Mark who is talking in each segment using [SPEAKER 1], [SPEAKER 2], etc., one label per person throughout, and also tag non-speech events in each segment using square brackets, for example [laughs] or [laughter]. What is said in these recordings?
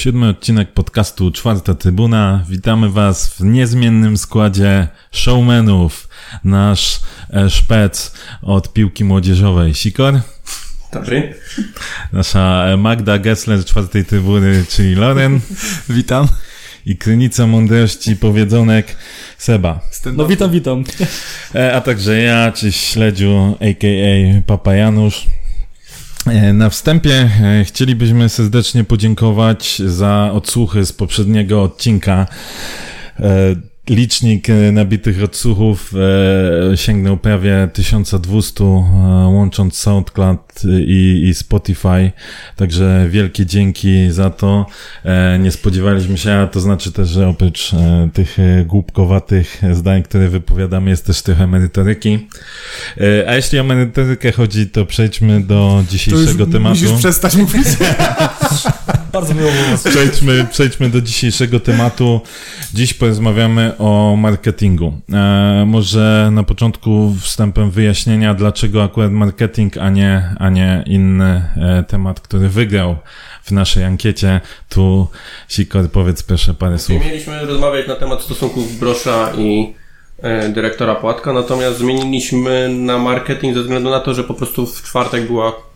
[SPEAKER 1] Siódmy odcinek podcastu Czwarta Trybuna. Witamy Was w niezmiennym składzie showmenów. Nasz e, szpec od piłki młodzieżowej. Sikor?
[SPEAKER 2] Dobry.
[SPEAKER 1] Nasza e, Magda Gessler z Czwartej Trybuny, czyli Loren.
[SPEAKER 3] Witam.
[SPEAKER 1] I krynica mądrości powiedzonek Seba.
[SPEAKER 3] No witam, witam.
[SPEAKER 1] E, a także ja, czyli Śledziu, a.k.a. Papa Janusz. E, na wstępie e, chcielibyśmy serdecznie podziękować za odsłuchy z poprzedniego odcinka. E, licznik nabitych odsłuchów sięgnął prawie 1200, łącząc SoundCloud i, i Spotify. Także wielkie dzięki za to. Nie spodziewaliśmy się, a to znaczy też, że oprócz tych głupkowatych zdań, które wypowiadamy, jest też trochę merytoryki. A jeśli o merytorykę chodzi, to przejdźmy do dzisiejszego
[SPEAKER 3] to już
[SPEAKER 1] tematu.
[SPEAKER 3] Musisz przestać mówić. [laughs]
[SPEAKER 2] Bardzo miło było was.
[SPEAKER 1] Przejdźmy, przejdźmy do dzisiejszego tematu. Dziś porozmawiamy o marketingu. E, może na początku wstępem wyjaśnienia, dlaczego akurat marketing, a nie, a nie inny e, temat, który wygrał w naszej ankiecie. Tu, Sikor, powiedz proszę parę słów.
[SPEAKER 2] Mieliśmy rozmawiać na temat stosunków Brosza i e, dyrektora Płatka, natomiast zmieniliśmy na marketing ze względu na to, że po prostu w czwartek była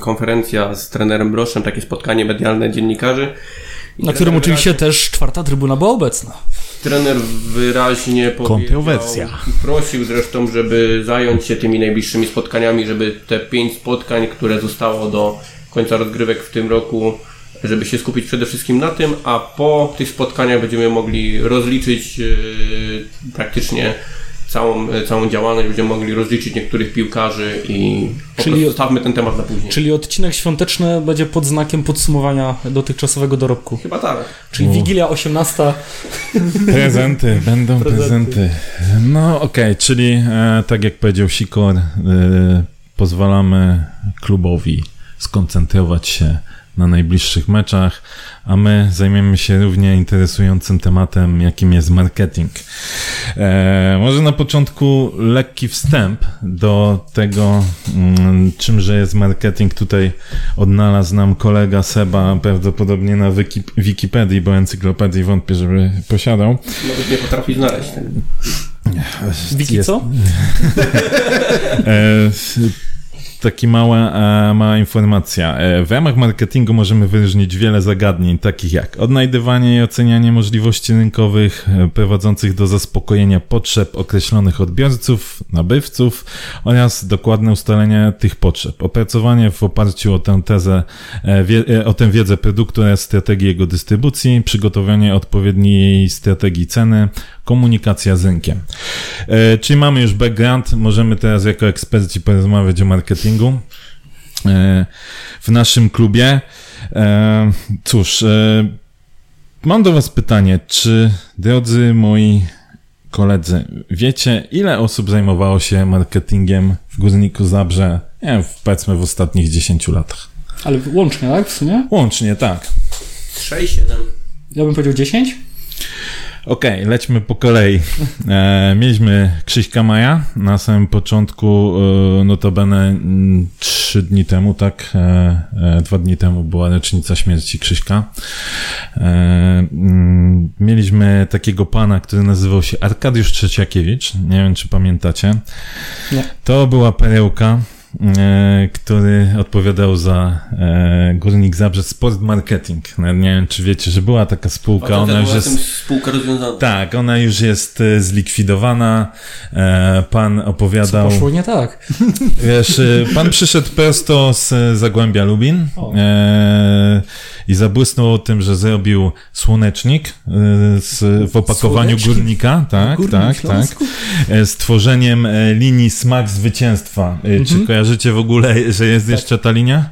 [SPEAKER 2] konferencja z trenerem Broszem, takie spotkanie medialne dziennikarzy. I
[SPEAKER 3] Na którym oczywiście
[SPEAKER 2] wyraźnie-
[SPEAKER 3] też czwarta trybuna była obecna.
[SPEAKER 2] Trener wyraźnie powiedział,
[SPEAKER 1] Kontrowersja.
[SPEAKER 2] i prosił zresztą, żeby zająć się tymi najbliższymi spotkaniami, żeby te pięć spotkań, które zostało do końca rozgrywek w tym roku, żeby się skupić przede wszystkim na tym, a po tych spotkaniach będziemy mogli rozliczyć yy, praktycznie całą, e, całą działalność, będziemy mogli rozliczyć niektórych piłkarzy i
[SPEAKER 3] Czyli-
[SPEAKER 2] prostu stawmy ten temat na później.
[SPEAKER 3] Czyli odcinek świąteczny będzie pod znakiem podsumowania dotychczasowego dorobku.
[SPEAKER 2] Chyba tak.
[SPEAKER 3] Czyli Wigilia 18.
[SPEAKER 1] Prezenty, [laughs] będą prezenty. No okej, czyli e, tak jak powiedział Sikor, e, pozwalamy klubowi skoncentrować się na najbliższych meczach, a my zajmiemy się równie interesującym tematem, jakim jest marketing. E, może na początku lekki wstęp do tego, mm, czymże jest marketing. Tutaj odnalazł nam kolega Seba prawdopodobnie na wiki, Wikipedii, bo encyklopedii wątpię, żeby posiadał.
[SPEAKER 2] Nawet nie potrafi znaleźć tego.
[SPEAKER 3] Wiki co? [laughs]
[SPEAKER 1] Taki mała, e, mała informacja. E, W ramach marketingu możemy wyróżnić wiele zagadnień, takich jak odnajdywanie i ocenianie możliwości rynkowych e, prowadzących do zaspokojenia potrzeb określonych odbiorców, nabywców oraz dokładne ustalenie tych potrzeb. Opracowanie w oparciu o tę tezę, o tę wiedzę produktu oraz strategii jego dystrybucji, przygotowanie odpowiedniej strategii ceny, komunikacja z rynkiem. Czyli mamy już background, możemy teraz jako eksperci porozmawiać o marketingu e, w naszym klubie. E, cóż, e, mam do Was pytanie, czy drodzy moi koledzy, wiecie ile osób zajmowało się marketingiem w Górniku Zabrze, nie wiem, w- powiedzmy w ostatnich 10 latach?
[SPEAKER 3] Ale łącznie, tak? W sumie?
[SPEAKER 1] Łącznie, tak.
[SPEAKER 2] 6, 7.
[SPEAKER 3] Ja bym powiedział 10.
[SPEAKER 1] Okej, lećmy po kolei. E, mieliśmy Krzyśka Maja na samym początku, e, notabene mm, trzy dni temu, tak, e, e, dwa dni temu była rocznica śmierci Krzyśka. E, mm, mieliśmy takiego pana, który nazywał się Arkadiusz Trzeciakiewicz, nie wiem czy pamiętacie.
[SPEAKER 3] Nie.
[SPEAKER 1] To była perełka, który odpowiadał za e, Górnik Zabrze Sport Marketing. Nie wiem, czy wiecie, że była taka spółka, ona już jest...
[SPEAKER 2] spółka rozwiązana.
[SPEAKER 1] Tak, ona już jest e, zlikwidowana. E, Pan
[SPEAKER 3] Co
[SPEAKER 1] opowiadał.
[SPEAKER 3] poszło nie tak? [laughs]
[SPEAKER 1] Wiesz, e, pan przyszedł prosto z e, Zagłębia Lubin
[SPEAKER 3] O.
[SPEAKER 1] e, i zabłysnął o tym, że zrobił słonecznik e, z, w opakowaniu
[SPEAKER 3] Słonecznik?
[SPEAKER 1] górnika. Tak,
[SPEAKER 3] Górnik
[SPEAKER 1] tak, tak.
[SPEAKER 3] Śląsku?
[SPEAKER 1] E, Z tworzeniem e, linii Smak Zwycięstwa. E, Czy
[SPEAKER 3] Mhm.
[SPEAKER 1] Kojarzycie w ogóle, że jest jeszcze ta linia?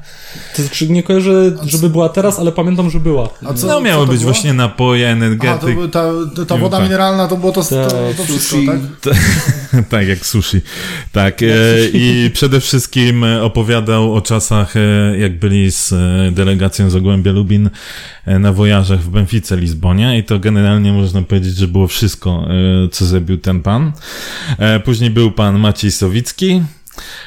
[SPEAKER 3] To znaczy nie kojarzę, żeby była teraz, ale pamiętam, że była.
[SPEAKER 1] A co, no miały
[SPEAKER 4] co
[SPEAKER 1] być
[SPEAKER 4] było?
[SPEAKER 1] właśnie napoje, energetyk.
[SPEAKER 4] A, to, ta, ta woda
[SPEAKER 1] tak.
[SPEAKER 4] mineralna to było to, to, to,
[SPEAKER 3] Tak,
[SPEAKER 4] wszystko, tak? [laughs]
[SPEAKER 1] tak, jak sushi. Tak, e, i przede wszystkim opowiadał o czasach, e, jak byli z e, delegacją z Ogłębia Lubin na wojażach w Benfice, Lizbonie i to generalnie można powiedzieć, że było wszystko, co zrobił ten pan. E, Później był pan Maciej Sowicki,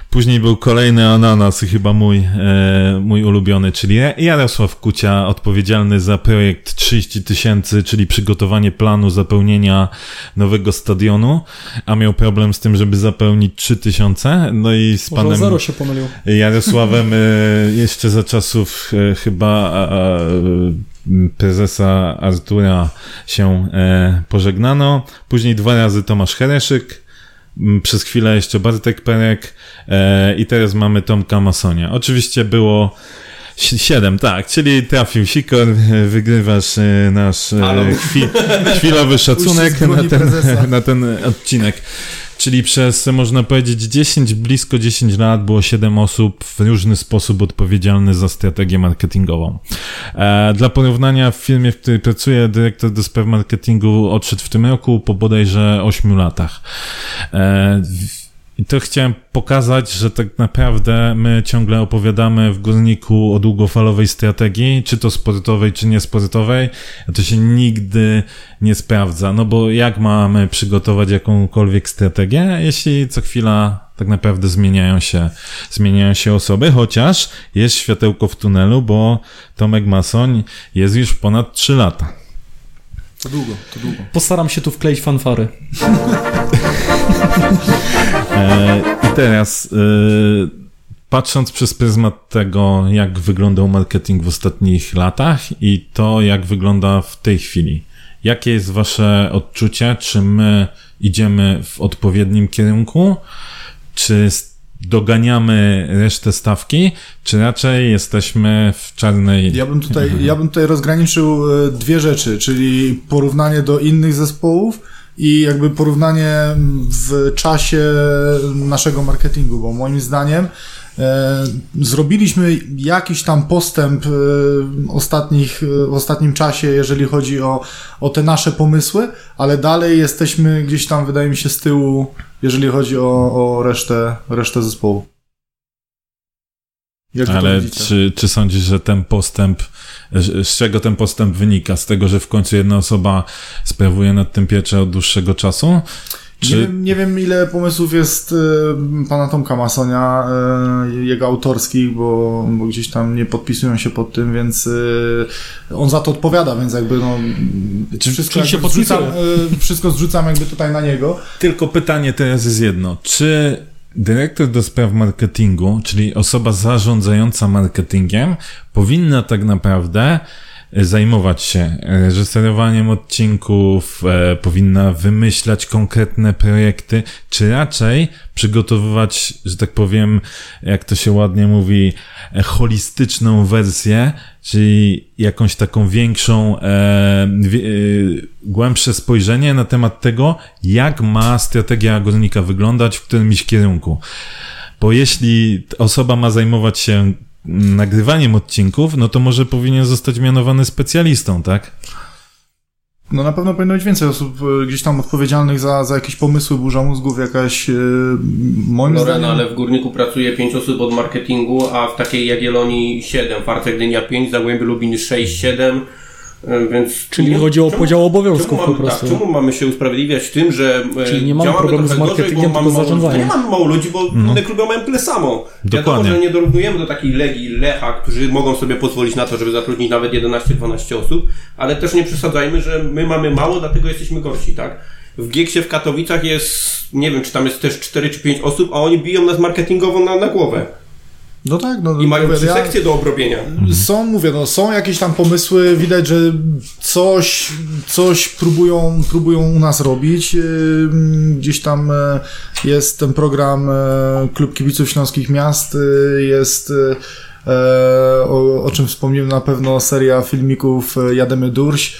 [SPEAKER 1] Później był kolejny ananas, chyba mój, e, mój ulubiony, czyli Jarosław Kucia, odpowiedzialny za projekt 30 tysięcy, czyli przygotowanie planu zapełnienia nowego stadionu, a miał problem z tym, żeby zapełnić 3 tysiące. No i z
[SPEAKER 3] Może
[SPEAKER 1] panem
[SPEAKER 3] zero się pomylił.
[SPEAKER 1] Jarosławem e, jeszcze za czasów e, chyba a, prezesa Artura się e, pożegnano. Później dwa razy Tomasz Hereszyk, przez chwilę jeszcze Bartek Perek e, i teraz mamy Tomka Masonia. Oczywiście było si- Siedem, tak, czyli trafił Sikor, [laughs] wygrywasz e, nasz e, chwi, chwilowy [laughs] szacunek na ten, [laughs] na ten odcinek. Czyli przez, można powiedzieć, 10, blisko 10 lat było 7 osób w różny sposób odpowiedzialnych za strategię marketingową. E, dla porównania w firmie, w której pracuję, dyrektor do spraw marketingu odszedł w tym roku po bodajże 8 latach. E, i to chciałem pokazać, że tak naprawdę my ciągle opowiadamy w górniku o długofalowej strategii, czy to sportowej, czy niesportowej, a to się nigdy nie sprawdza. No bo jak mamy przygotować jakąkolwiek strategię, jeśli co chwila tak naprawdę zmieniają się, zmieniają się osoby, chociaż jest światełko w tunelu, bo Tomek Masoń jest już ponad 3 lata.
[SPEAKER 4] To długo, to długo.
[SPEAKER 3] Postaram się tu wkleić fanfary. [laughs]
[SPEAKER 1] E, I teraz, e, patrząc przez pryzmat tego, jak wyglądał marketing w ostatnich latach i to, jak wygląda w tej chwili, jakie jest Wasze odczucie? Czy my idziemy w odpowiednim kierunku? Czy doganiamy resztę stawki? Czy raczej jesteśmy w czarnej.
[SPEAKER 4] Ja bym tutaj, ja bym tutaj rozgraniczył e, dwie rzeczy, czyli porównanie do innych zespołów i jakby porównanie w czasie naszego marketingu, bo moim zdaniem e, zrobiliśmy jakiś tam postęp e, ostatnich, e, w ostatnim czasie, jeżeli chodzi o, o te nasze pomysły, ale dalej jesteśmy gdzieś tam, wydaje mi się, z tyłu, jeżeli chodzi o, o resztę, resztę zespołu. Jak
[SPEAKER 1] Ale czy, czy sądzisz, że ten postęp, z czego ten postęp wynika? Z tego, że w końcu jedna osoba sprawuje nad tym pieczę od dłuższego czasu?
[SPEAKER 4] Nie,
[SPEAKER 1] Czy
[SPEAKER 4] wiem, nie wiem, ile pomysłów jest y, pana Tomka Masonia, y, jego autorskich, bo, bo gdzieś tam nie podpisują się pod tym, więc y, on za to odpowiada, więc jakby no, wszystko,
[SPEAKER 3] czyli się
[SPEAKER 4] jakby zrzucam,
[SPEAKER 3] podpisuje.
[SPEAKER 4] y, wszystko zrzucam jakby tutaj na niego.
[SPEAKER 1] Tylko pytanie teraz jest jedno. Czy dyrektor do spraw marketingu, czyli osoba zarządzająca marketingiem, powinna tak naprawdę zajmować się reżyserowaniem odcinków, e, powinna wymyślać konkretne projekty, czy raczej przygotowywać, że tak powiem, jak to się ładnie mówi, e, holistyczną wersję, czyli jakąś taką większą, e, e, głębsze spojrzenie na temat tego, jak ma strategia górnika wyglądać, w którymś kierunku. Bo jeśli osoba ma zajmować się nagrywaniem odcinków, no to może powinien zostać mianowany specjalistą, tak?
[SPEAKER 4] No na pewno powinno być więcej osób y, gdzieś tam odpowiedzialnych za, za jakieś pomysły, burza mózgów, jakaś y, moim
[SPEAKER 2] Lorena,
[SPEAKER 4] zdaniem...
[SPEAKER 2] ale w Górniku pracuje 5 osób od marketingu, a w takiej Jagiellonii 7, Farcek Gdynia 5, Zagłębie Lubin 6, 7, e, więc...
[SPEAKER 3] Czyli
[SPEAKER 2] nie-
[SPEAKER 3] chodzi o
[SPEAKER 2] czemu-
[SPEAKER 3] podział obowiązków
[SPEAKER 2] czemu
[SPEAKER 3] po
[SPEAKER 2] mamy,
[SPEAKER 3] prostu.
[SPEAKER 2] Tak, czemu mamy się usprawiedliwiać tym, że e,
[SPEAKER 3] Czyli nie mamy
[SPEAKER 2] działamy
[SPEAKER 3] problemu z marketingiem,
[SPEAKER 2] bo
[SPEAKER 3] tylko z
[SPEAKER 2] mamy mało-
[SPEAKER 3] zarządzaniem.
[SPEAKER 2] Nie mamy mało ludzi, bo inne kluby mają tyle samo. Wiadomo,
[SPEAKER 1] Dokładnie.
[SPEAKER 2] że nie dorównujemy do takiej Legii, Lecha, którzy mogą sobie pozwolić na to, żeby zatrudnić nawet 11-12 osób, ale też nie przesadzajmy, że my mamy mało, dlatego jesteśmy gorsi, tak? W Gieksie w Katowicach jest, nie wiem, czy tam jest też 4 czy 5 osób, a oni biją nas marketingowo na, na głowę.
[SPEAKER 4] No tak, no
[SPEAKER 2] I mają trzy sekcje do obrobienia.
[SPEAKER 4] Są, mówię, no, są jakieś tam pomysły, widać, że coś, coś próbują, próbują u nas robić. Yy, Gdzieś tam e, jest ten program e, Klub Kibiców Śląskich Miast, e, jest o, o czym wspomniałem na pewno seria filmików e, Jademy Durś.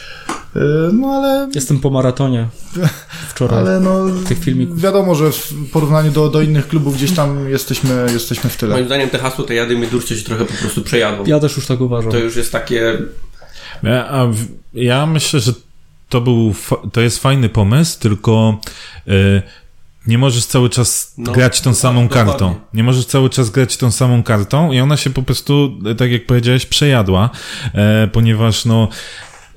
[SPEAKER 4] Y, No ale,
[SPEAKER 3] Jestem po maratonie wczoraj.
[SPEAKER 4] ale no,
[SPEAKER 3] tych filmików.
[SPEAKER 4] wiadomo, że w porównaniu do, do innych klubów gdzieś tam jesteśmy, jesteśmy w tyle.
[SPEAKER 2] Moim zdaniem te hasło, te jady Mydurcie się trochę po prostu przejadą.
[SPEAKER 3] Ja też już tak uważam.
[SPEAKER 2] To już jest takie...
[SPEAKER 1] Ja, a w, ja myślę, że to był, fa- to jest fajny pomysł, tylko y, nie możesz cały czas
[SPEAKER 2] No,
[SPEAKER 1] grać tą samą
[SPEAKER 2] dokładnie.
[SPEAKER 1] kartą. Nie możesz cały czas grać tą samą kartą i ona się po prostu, e, tak jak powiedziałeś, przejadła, e, ponieważ no,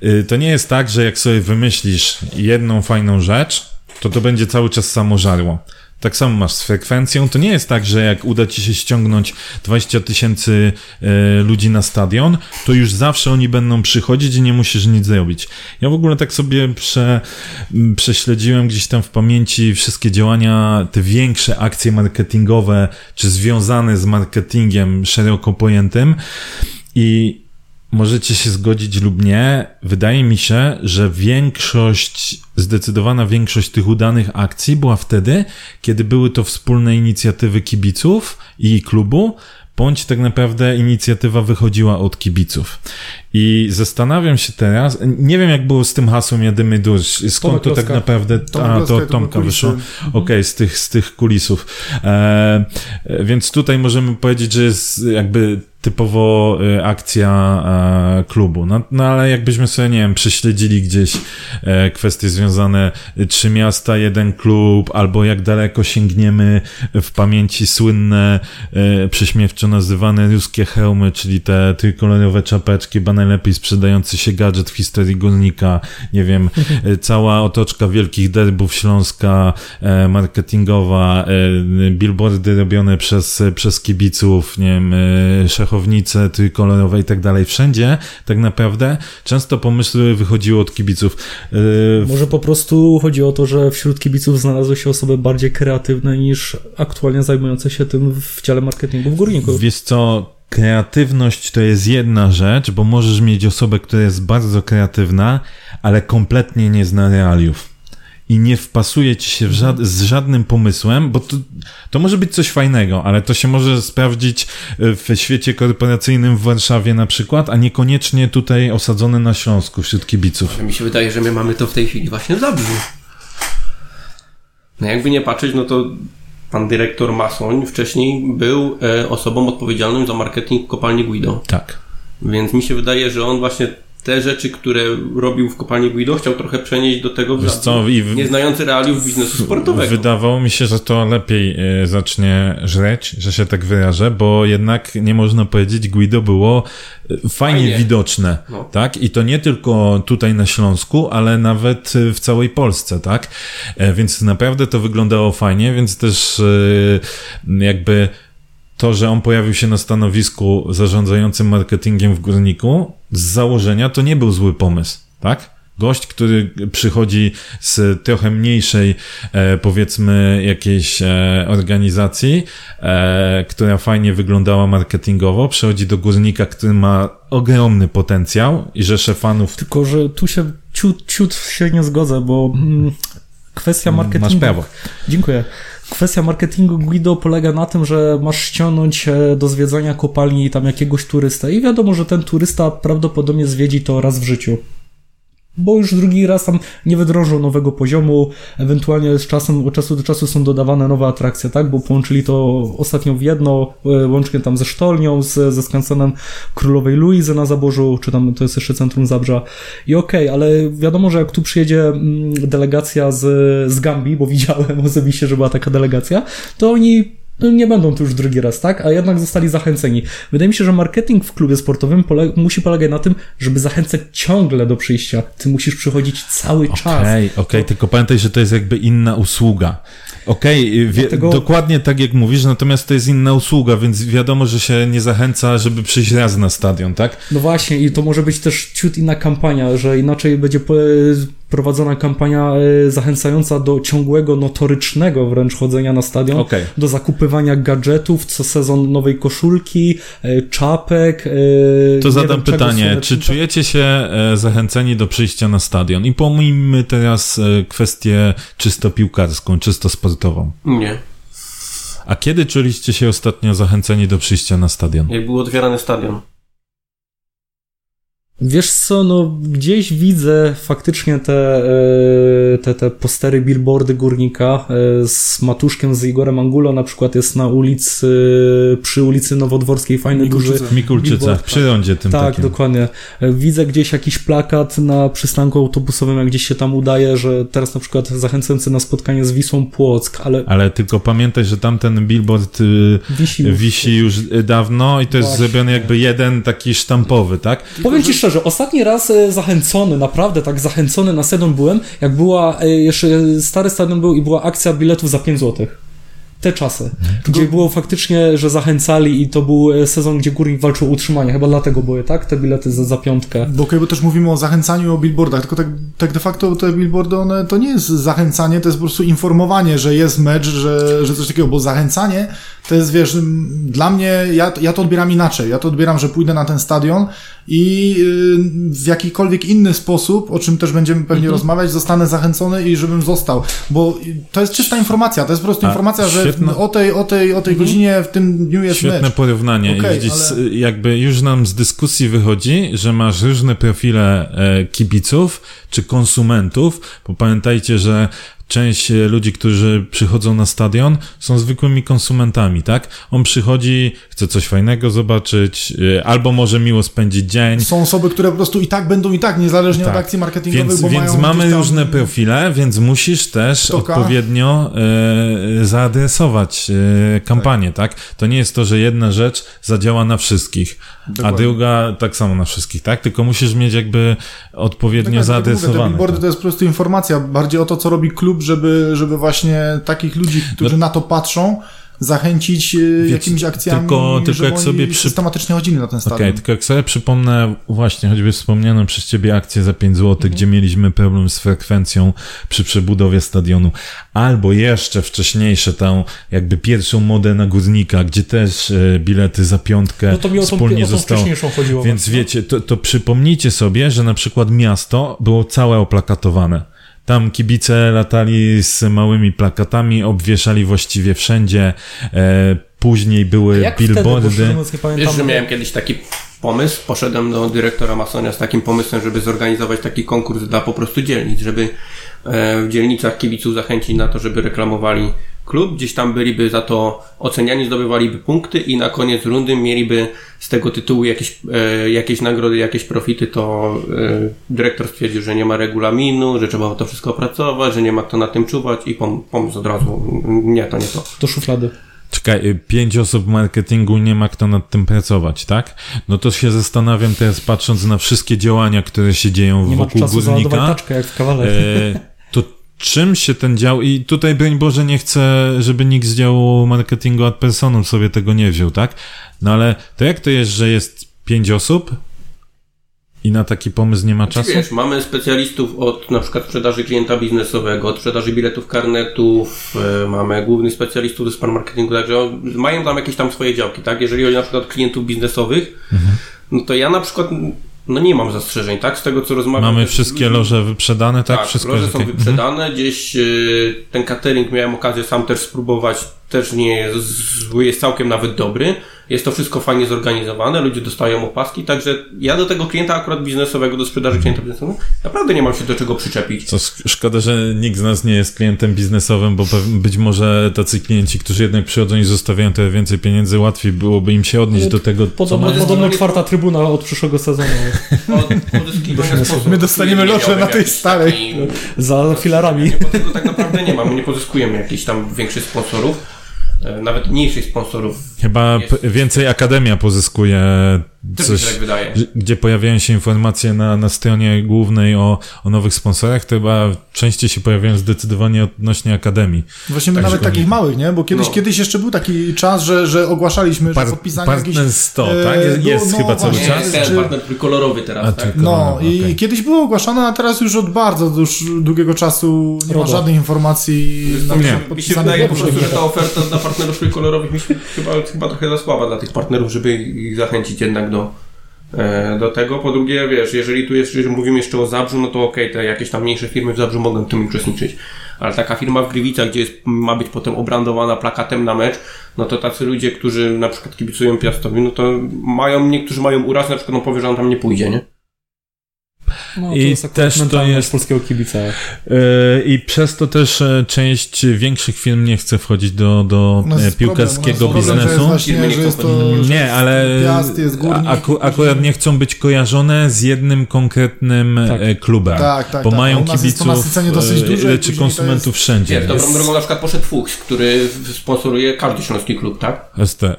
[SPEAKER 1] y, to nie jest tak, że jak sobie wymyślisz jedną fajną rzecz, to to będzie cały czas samo żarło. Tak samo masz z frekwencją. To nie jest tak, że jak uda ci się ściągnąć 20 tysięcy e, ludzi na stadion, to już zawsze oni będą przychodzić i nie musisz nic zrobić. Ja w ogóle tak sobie prze, prześledziłem gdzieś tam w pamięci wszystkie działania, te większe akcje marketingowe, czy związane z marketingiem szeroko pojętym i Możecie się zgodzić lub nie. Wydaje mi się, że większość, zdecydowana większość tych udanych akcji była wtedy, kiedy były to wspólne inicjatywy kibiców i klubu, bądź tak naprawdę inicjatywa wychodziła od kibiców. I zastanawiam się teraz, nie wiem jak było z tym hasłem Jadymy Dusz, skąd to tak naprawdę,
[SPEAKER 4] Tomek
[SPEAKER 1] a to
[SPEAKER 4] to
[SPEAKER 1] Tomka wyszło.
[SPEAKER 4] kulisy.
[SPEAKER 1] Okej, z, tych, z tych kulisów. E, więc tutaj możemy powiedzieć, że jest jakby typowo e, akcja e, klubu. No, no ale jakbyśmy sobie, nie wiem, prześledzili gdzieś e, kwestie związane e, trzy miasta, jeden klub, albo jak daleko sięgniemy w pamięci słynne, e, prześmiewczo nazywane ruskie hełmy, czyli te trójkolorowe czapeczki, chyba najlepiej sprzedający się gadżet w historii górnika, nie wiem, [laughs] cała otoczka wielkich derbów Śląska, marketingowa, billboardy robione przez, przez kibiców, nie wiem, e, szachownice trójkolorowe i tak dalej. Wszędzie tak naprawdę często pomysły wychodziły od kibiców. E,
[SPEAKER 3] Może po prostu chodzi o to, że wśród kibiców znalazły się osoby bardziej kreatywne niż aktualnie zajmujące się tym w dziale marketingu w górniku.
[SPEAKER 1] Wiesz co, kreatywność to jest jedna rzecz, bo możesz mieć osobę, która jest bardzo kreatywna, ale kompletnie nie zna realiów. I nie wpasuje ci się żad- z żadnym pomysłem, bo to, to może być coś fajnego, ale to się może sprawdzić e, w świecie korporacyjnym w Warszawie na przykład, a niekoniecznie tutaj osadzone na Śląsku wśród kibiców.
[SPEAKER 2] Mi się wydaje, że my mamy to w tej chwili właśnie Zabrzu. No jakby nie patrzeć, no to pan dyrektor Masoń wcześniej był e, osobą odpowiedzialną za marketing kopalni Guido.
[SPEAKER 1] Tak.
[SPEAKER 2] Więc mi się wydaje, że on właśnie te rzeczy, które robił w kopalni Guido, chciał trochę przenieść do tego
[SPEAKER 1] Wiesz co, i w-
[SPEAKER 2] nie znający realiów biznesu sportowego.
[SPEAKER 1] Wydawało mi się, że to lepiej e, zacznie żreć, że się tak wyrażę, bo jednak nie można powiedzieć, Guido było e, fajnie,
[SPEAKER 2] Fajnie.
[SPEAKER 1] widoczne,
[SPEAKER 2] No.
[SPEAKER 1] tak? I to nie tylko tutaj na Śląsku, ale nawet e, w całej Polsce, tak? Więc naprawdę to wyglądało fajnie, więc też jakby to, że on pojawił się na stanowisku zarządzającym marketingiem w Górniku, z założenia to nie był zły pomysł, tak? Gość, który przychodzi z trochę mniejszej, e, powiedzmy, jakiejś e, organizacji, e, która fajnie wyglądała marketingowo, przychodzi do górnika, który ma ogromny potencjał i rzesze fanów.
[SPEAKER 3] Tylko, że tu się ciut, ciut się nie zgodzę, bo mm, kwestia marketingu...
[SPEAKER 1] Masz prawo.
[SPEAKER 3] Dziękuję. Kwestia marketingu Guido polega na tym, że masz ściągnąć e, do zwiedzania kopalni tam jakiegoś turystę i wiadomo, że ten turysta prawdopodobnie zwiedzi to raz w życiu. Bo już drugi raz tam nie wydrążą nowego poziomu, ewentualnie z czasem, od czasu do czasu są dodawane nowe atrakcje, tak? Bo połączyli to ostatnio w jedno, e, łącznie tam ze sztolnią, z, ze skansenem Królowej Luizy na Zaborzu, czy tam to jest jeszcze centrum Zabrza. I okej, ale wiadomo, że jak tu przyjedzie mm, delegacja z, z Gambii, bo widziałem [laughs] osobiście, że była taka delegacja, to oni nie będą tu już drugi raz, tak? A jednak zostali zachęceni. Wydaje mi się, że marketing w klubie sportowym musi polegać na tym, żeby zachęcać ciągle do przyjścia. Ty musisz przychodzić cały czas.
[SPEAKER 1] Okej, okej, tylko pamiętaj, że to jest jakby inna usługa. Okej, wie-
[SPEAKER 3] Dlatego-
[SPEAKER 1] dokładnie tak jak mówisz, natomiast to jest inna usługa, więc wiadomo, że się nie zachęca, żeby przyjść raz na stadion, tak?
[SPEAKER 3] No właśnie, i to może być też ciut inna kampania, że inaczej będzie prowadzona kampania e, zachęcająca do ciągłego, notorycznego wręcz chodzenia na stadion,
[SPEAKER 1] Okej.
[SPEAKER 3] do zakupywania gadżetów, co sezon nowej koszulki, e, czapek. e,
[SPEAKER 1] To zadam
[SPEAKER 3] wiem
[SPEAKER 1] pytanie, czy czujecie się zachęceni do przyjścia na stadion? I pomijmy teraz kwestię czysto piłkarską, czysto sportową.
[SPEAKER 2] Nie.
[SPEAKER 1] A kiedy czuliście się ostatnio zachęceni do przyjścia na stadion?
[SPEAKER 2] Jak był otwierany stadion.
[SPEAKER 3] Wiesz co, no gdzieś widzę faktycznie te, e, te, te postery, billboardy górnika e, z Matuszkiem, z Igorem Angulo na przykład jest na ulicy, przy ulicy Nowodworskiej fajny
[SPEAKER 4] Mikulczyce.
[SPEAKER 3] duży
[SPEAKER 1] W Mikulczycach,
[SPEAKER 3] billboard.
[SPEAKER 1] przy rondzie tym
[SPEAKER 3] Tak,
[SPEAKER 1] takim.
[SPEAKER 3] dokładnie. E, Widzę gdzieś jakiś plakat na przystanku autobusowym, jak gdzieś się tam udaje, że teraz na przykład zachęcający na spotkanie z Wisłą Płock, ale
[SPEAKER 1] Ale tylko pamiętaj, że tamten billboard y,
[SPEAKER 3] wisi już.
[SPEAKER 1] wisi już dawno i to jest
[SPEAKER 3] Właśnie.
[SPEAKER 1] zrobiony jakby jeden taki sztampowy, tak?
[SPEAKER 3] Powiem Ci szczerze, ostatni raz e, zachęcony, naprawdę tak zachęcony na stadion byłem, jak była, e, jeszcze stary stadion był i była akcja biletów za 5 złotych. Te czasy, gdzie było faktycznie, że zachęcali i to był e, sezon, gdzie Górnik walczył o utrzymanie, chyba dlatego były, tak? Te bilety za, za piątkę.
[SPEAKER 4] Bo, okej, bo też mówimy o zachęcaniu o billboardach, tylko tak, tak de facto te billboardy, one to nie jest zachęcanie, to jest po prostu informowanie, że jest mecz, że, że coś takiego, bo zachęcanie to jest, wiesz, dla mnie, ja, ja to odbieram inaczej. Ja to odbieram, że pójdę na ten stadion i y, w jakikolwiek inny sposób, o czym też będziemy pewnie rozmawiać, zostanę zachęcony i żebym został. Bo to jest czysta informacja, to jest po prostu
[SPEAKER 1] A,
[SPEAKER 4] informacja, że
[SPEAKER 1] świetna-
[SPEAKER 4] o tej, o tej, o tej godzinie w tym dniu jest
[SPEAKER 1] Świetne
[SPEAKER 4] mecz.
[SPEAKER 1] porównanie. I widzisz,
[SPEAKER 4] ale-
[SPEAKER 1] jakby już nam z dyskusji wychodzi, że masz różne profile e, kibiców czy konsumentów, bo pamiętajcie, że część e, ludzi, którzy przychodzą na stadion, są zwykłymi konsumentami, tak? On przychodzi, chce coś fajnego zobaczyć, e, albo może miło spędzić dzień.
[SPEAKER 4] Są osoby, które po prostu i tak będą i tak, niezależnie
[SPEAKER 1] Tak.
[SPEAKER 4] od akcji marketingowych,
[SPEAKER 1] Więc,
[SPEAKER 4] bo
[SPEAKER 1] więc
[SPEAKER 4] mają
[SPEAKER 1] mamy
[SPEAKER 4] tam-
[SPEAKER 1] różne profile, więc musisz też
[SPEAKER 4] Toka.
[SPEAKER 1] odpowiednio e, zaadresować kampanię, tak. To nie jest to, że jedna rzecz zadziała na wszystkich, a
[SPEAKER 4] Dokładnie.
[SPEAKER 1] druga tak samo na wszystkich, tak? Tylko musisz mieć jakby odpowiednio
[SPEAKER 4] Tak, tak, tak jak mówię, te
[SPEAKER 1] zaadresowane.
[SPEAKER 4] billboardy
[SPEAKER 1] tak.
[SPEAKER 4] to jest po prostu informacja, bardziej o to, co robi klub, żeby, żeby właśnie takich ludzi, którzy na to patrzą, zachęcić e, jakimiś akcjami,
[SPEAKER 1] tylko- tylko
[SPEAKER 4] żeby
[SPEAKER 1] jak sobie przy-
[SPEAKER 4] systematycznie chodzili na ten
[SPEAKER 1] Okej,
[SPEAKER 4] stadion.
[SPEAKER 1] tylko jak sobie przypomnę właśnie choćby wspomnianą przez ciebie akcję za 5 zł,
[SPEAKER 4] Mhm.
[SPEAKER 1] gdzie mieliśmy problem z frekwencją przy przebudowie stadionu, albo jeszcze wcześniejsze tą jakby pierwszą modę na górnika, gdzie też e, bilety za piątkę
[SPEAKER 3] No to mi o tą,
[SPEAKER 1] wspólnie
[SPEAKER 3] o tą
[SPEAKER 1] zostało.
[SPEAKER 3] wcześniejszą chodziło.
[SPEAKER 1] Więc
[SPEAKER 3] właśnie.
[SPEAKER 1] wiecie, to, to przypomnijcie sobie, że na przykład miasto było całe oplakatowane. Tam kibice latali z małymi plakatami, obwieszali właściwie wszędzie. E, później były
[SPEAKER 3] Jak wtedy, bo
[SPEAKER 1] billboardy.
[SPEAKER 3] pamiętam.
[SPEAKER 2] Wiesz, że miałem kiedyś taki pomysł, poszedłem do dyrektora Masonia z takim pomysłem, żeby zorganizować taki konkurs dla po prostu dzielnic, żeby e, w dzielnicach kibiców zachęcić na to, żeby reklamowali klub, gdzieś tam byliby za to oceniani, zdobywaliby punkty i na koniec rundy mieliby z tego tytułu jakieś, e, jakieś nagrody, jakieś profity, to e, dyrektor stwierdził, że nie ma regulaminu, że trzeba to wszystko opracować, że nie ma kto na tym czuwać i pom- pomysł od razu, nie, to nie to.
[SPEAKER 3] Do szuflady.
[SPEAKER 1] Czekaj, y, pięć osób w marketingu nie ma kto nad tym pracować, tak? No to się zastanawiam teraz, patrząc na wszystkie działania, które się dzieją
[SPEAKER 3] Nie ma
[SPEAKER 1] wokół
[SPEAKER 3] czasu załadować
[SPEAKER 1] górnika.
[SPEAKER 3] taczkę jak w kawale.
[SPEAKER 1] E, to [laughs] czym się ten dział, i tutaj broń Boże nie chcę, żeby nikt z działu marketingu ad personum sobie tego nie wziął, tak? No ale to jak to jest, że jest pięć osób i na taki pomysł nie ma czasu?
[SPEAKER 2] Wiesz, mamy specjalistów od na przykład sprzedaży klienta biznesowego, od sprzedaży biletów, karnetów, e, mamy głównych specjalistów do spraw marketingu, także mają tam jakieś tam swoje działki, tak? Jeżeli chodzi na przykład o klientów biznesowych,
[SPEAKER 1] Mhm.
[SPEAKER 2] no to ja na przykład no nie mam zastrzeżeń, tak? Z tego co rozmawiam.
[SPEAKER 1] Mamy wszystkie
[SPEAKER 2] ludźmi-
[SPEAKER 1] loże wyprzedane, tak?
[SPEAKER 2] tak,
[SPEAKER 1] Wszystko
[SPEAKER 2] loże są
[SPEAKER 1] okej.
[SPEAKER 2] wyprzedane, gdzieś e, ten catering miałem okazję sam też spróbować, też nie jest zły, jest całkiem nawet dobry. Jest to wszystko fajnie zorganizowane, ludzie dostają opaski, także ja do tego klienta akurat biznesowego, do sprzedaży klienta biznesowego, naprawdę nie mam się do czego przyczepić.
[SPEAKER 1] Co szkoda, że nikt z nas nie jest klientem biznesowym, bo być może tacy klienci, którzy jednak przychodzą i zostawiają trochę więcej pieniędzy, łatwiej byłoby im się odnieść do tego, co
[SPEAKER 3] Podobno,
[SPEAKER 1] mają.
[SPEAKER 3] podobno czwarta trybuna od przyszłego sezonu.
[SPEAKER 2] Od
[SPEAKER 4] My dostaniemy
[SPEAKER 2] miałbym
[SPEAKER 4] na tej starej.
[SPEAKER 3] Za filarami.
[SPEAKER 2] Nie, bo tego tak naprawdę nie mamy, nie pozyskujemy jakichś tam większych sponsorów, nawet mniejszych sponsorów.
[SPEAKER 1] Chyba
[SPEAKER 2] Jest.
[SPEAKER 1] więcej Akademia pozyskuje
[SPEAKER 2] Też
[SPEAKER 1] coś,
[SPEAKER 2] tak wydaje.
[SPEAKER 1] gdzie pojawiają się informacje na, na stronie głównej o, o nowych sponsorach, to chyba częściej się pojawiają zdecydowanie odnośnie Akademii.
[SPEAKER 4] Właśnie my
[SPEAKER 1] Tak,
[SPEAKER 4] nawet
[SPEAKER 1] że
[SPEAKER 4] takich małych, nie? Bo kiedyś,
[SPEAKER 2] No.
[SPEAKER 4] kiedyś jeszcze był taki czas, że, że ogłaszaliśmy, że
[SPEAKER 1] Par-
[SPEAKER 4] podpisanie
[SPEAKER 1] partner
[SPEAKER 4] jakichś...
[SPEAKER 1] 100,
[SPEAKER 4] e,
[SPEAKER 1] tak? Jest,
[SPEAKER 4] no,
[SPEAKER 1] jest
[SPEAKER 4] no
[SPEAKER 1] chyba cały czas?
[SPEAKER 2] jest ten
[SPEAKER 4] czy-
[SPEAKER 2] partner trójkolorowy teraz,
[SPEAKER 1] A,
[SPEAKER 2] tak?
[SPEAKER 4] No
[SPEAKER 1] okej.
[SPEAKER 4] i kiedyś było ogłaszane, a teraz już od bardzo już długiego czasu nie ma
[SPEAKER 3] RODO.
[SPEAKER 4] żadnych informacji na
[SPEAKER 1] nie.
[SPEAKER 2] mi się wydaje po prostu, że ta oferta dla partnerów trójkolorowych mi się chyba, chyba trochę za słaba dla tych partnerów, żeby ich zachęcić jednak do, e, do tego. Po drugie, wiesz, jeżeli tu jeżeli mówimy jeszcze o Zabrzu, no to okej, te jakieś tam mniejsze firmy w Zabrzu mogą w tym uczestniczyć. Ale taka firma w Gliwicach, gdzie jest, ma być potem obrandowana plakatem na mecz, no to tacy ludzie, którzy na przykład kibicują Piastowi, no to mają, niektórzy mają uraz, na przykład on powie, że on tam nie pójdzie, nie?
[SPEAKER 3] No, to
[SPEAKER 1] I
[SPEAKER 3] jest akurat
[SPEAKER 1] też to jest-
[SPEAKER 3] polskiego kibica.
[SPEAKER 1] E, I przez to też e, część większych firm nie chce wchodzić do, do
[SPEAKER 4] nas
[SPEAKER 1] e, piłkarskiego
[SPEAKER 4] problem, jest problem,
[SPEAKER 1] biznesu.
[SPEAKER 2] Firmy
[SPEAKER 4] właśnie, to...
[SPEAKER 1] Nie, ale aku, akurat nie chcą być kojarzone z jednym konkretnym
[SPEAKER 3] Tak.
[SPEAKER 1] klubem.
[SPEAKER 4] Tak, tak,
[SPEAKER 1] bo
[SPEAKER 4] tak.
[SPEAKER 1] mają
[SPEAKER 4] to
[SPEAKER 1] kibiców
[SPEAKER 4] duże
[SPEAKER 1] czy konsumentów
[SPEAKER 4] to jest-
[SPEAKER 1] wszędzie.
[SPEAKER 2] Wiesz, dobrą drogą na przykład poszedł Fuchs, który sponsoruje każdy śląski klub, tak? [laughs]
[SPEAKER 1] to-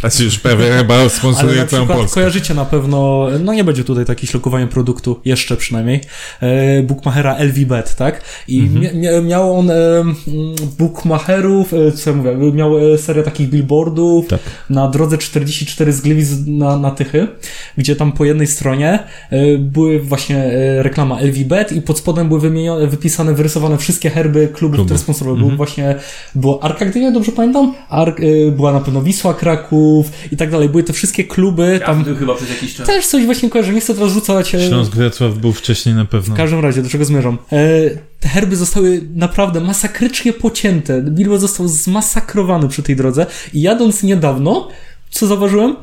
[SPEAKER 1] Znaczy już prawie chyba
[SPEAKER 3] Ale
[SPEAKER 1] sponsoruje
[SPEAKER 3] na
[SPEAKER 1] całą Polskę.
[SPEAKER 3] kojarzycie na pewno, no nie będzie tutaj takich ślokowania produktu, jeszcze przynajmniej, e, bookmachera LVBet, tak? I
[SPEAKER 1] Mhm.
[SPEAKER 3] mia- mia- miał on e, bookmacherów, e, co ja mówię, miał serię takich billboardów
[SPEAKER 1] Tak.
[SPEAKER 3] na drodze 44 z Gliwic na, na Tychy, gdzie tam po jednej stronie były właśnie reklama LVBet i pod spodem były wymienione, wypisane, wyrysowane wszystkie herby klubów,
[SPEAKER 1] Klubów.
[SPEAKER 3] które sponsorowały.
[SPEAKER 1] Mhm.
[SPEAKER 3] Był właśnie, była Arka Gdynia, dobrze pamiętam? Ark, była na pewno Wisła Kraków i tak dalej. Były te wszystkie kluby,
[SPEAKER 2] Tam
[SPEAKER 3] tam
[SPEAKER 2] chyba przez jakiś czas.
[SPEAKER 3] też coś właśnie kojarzę, nie chcę teraz rzucać.
[SPEAKER 1] Śląsk Wrocław był wcześniej na pewno.
[SPEAKER 3] W każdym razie, do czego zmierzam? E, te herby zostały naprawdę masakrycznie pocięte. Billboard został zmasakrowany przy tej drodze i jadąc niedawno, co zauważyłem?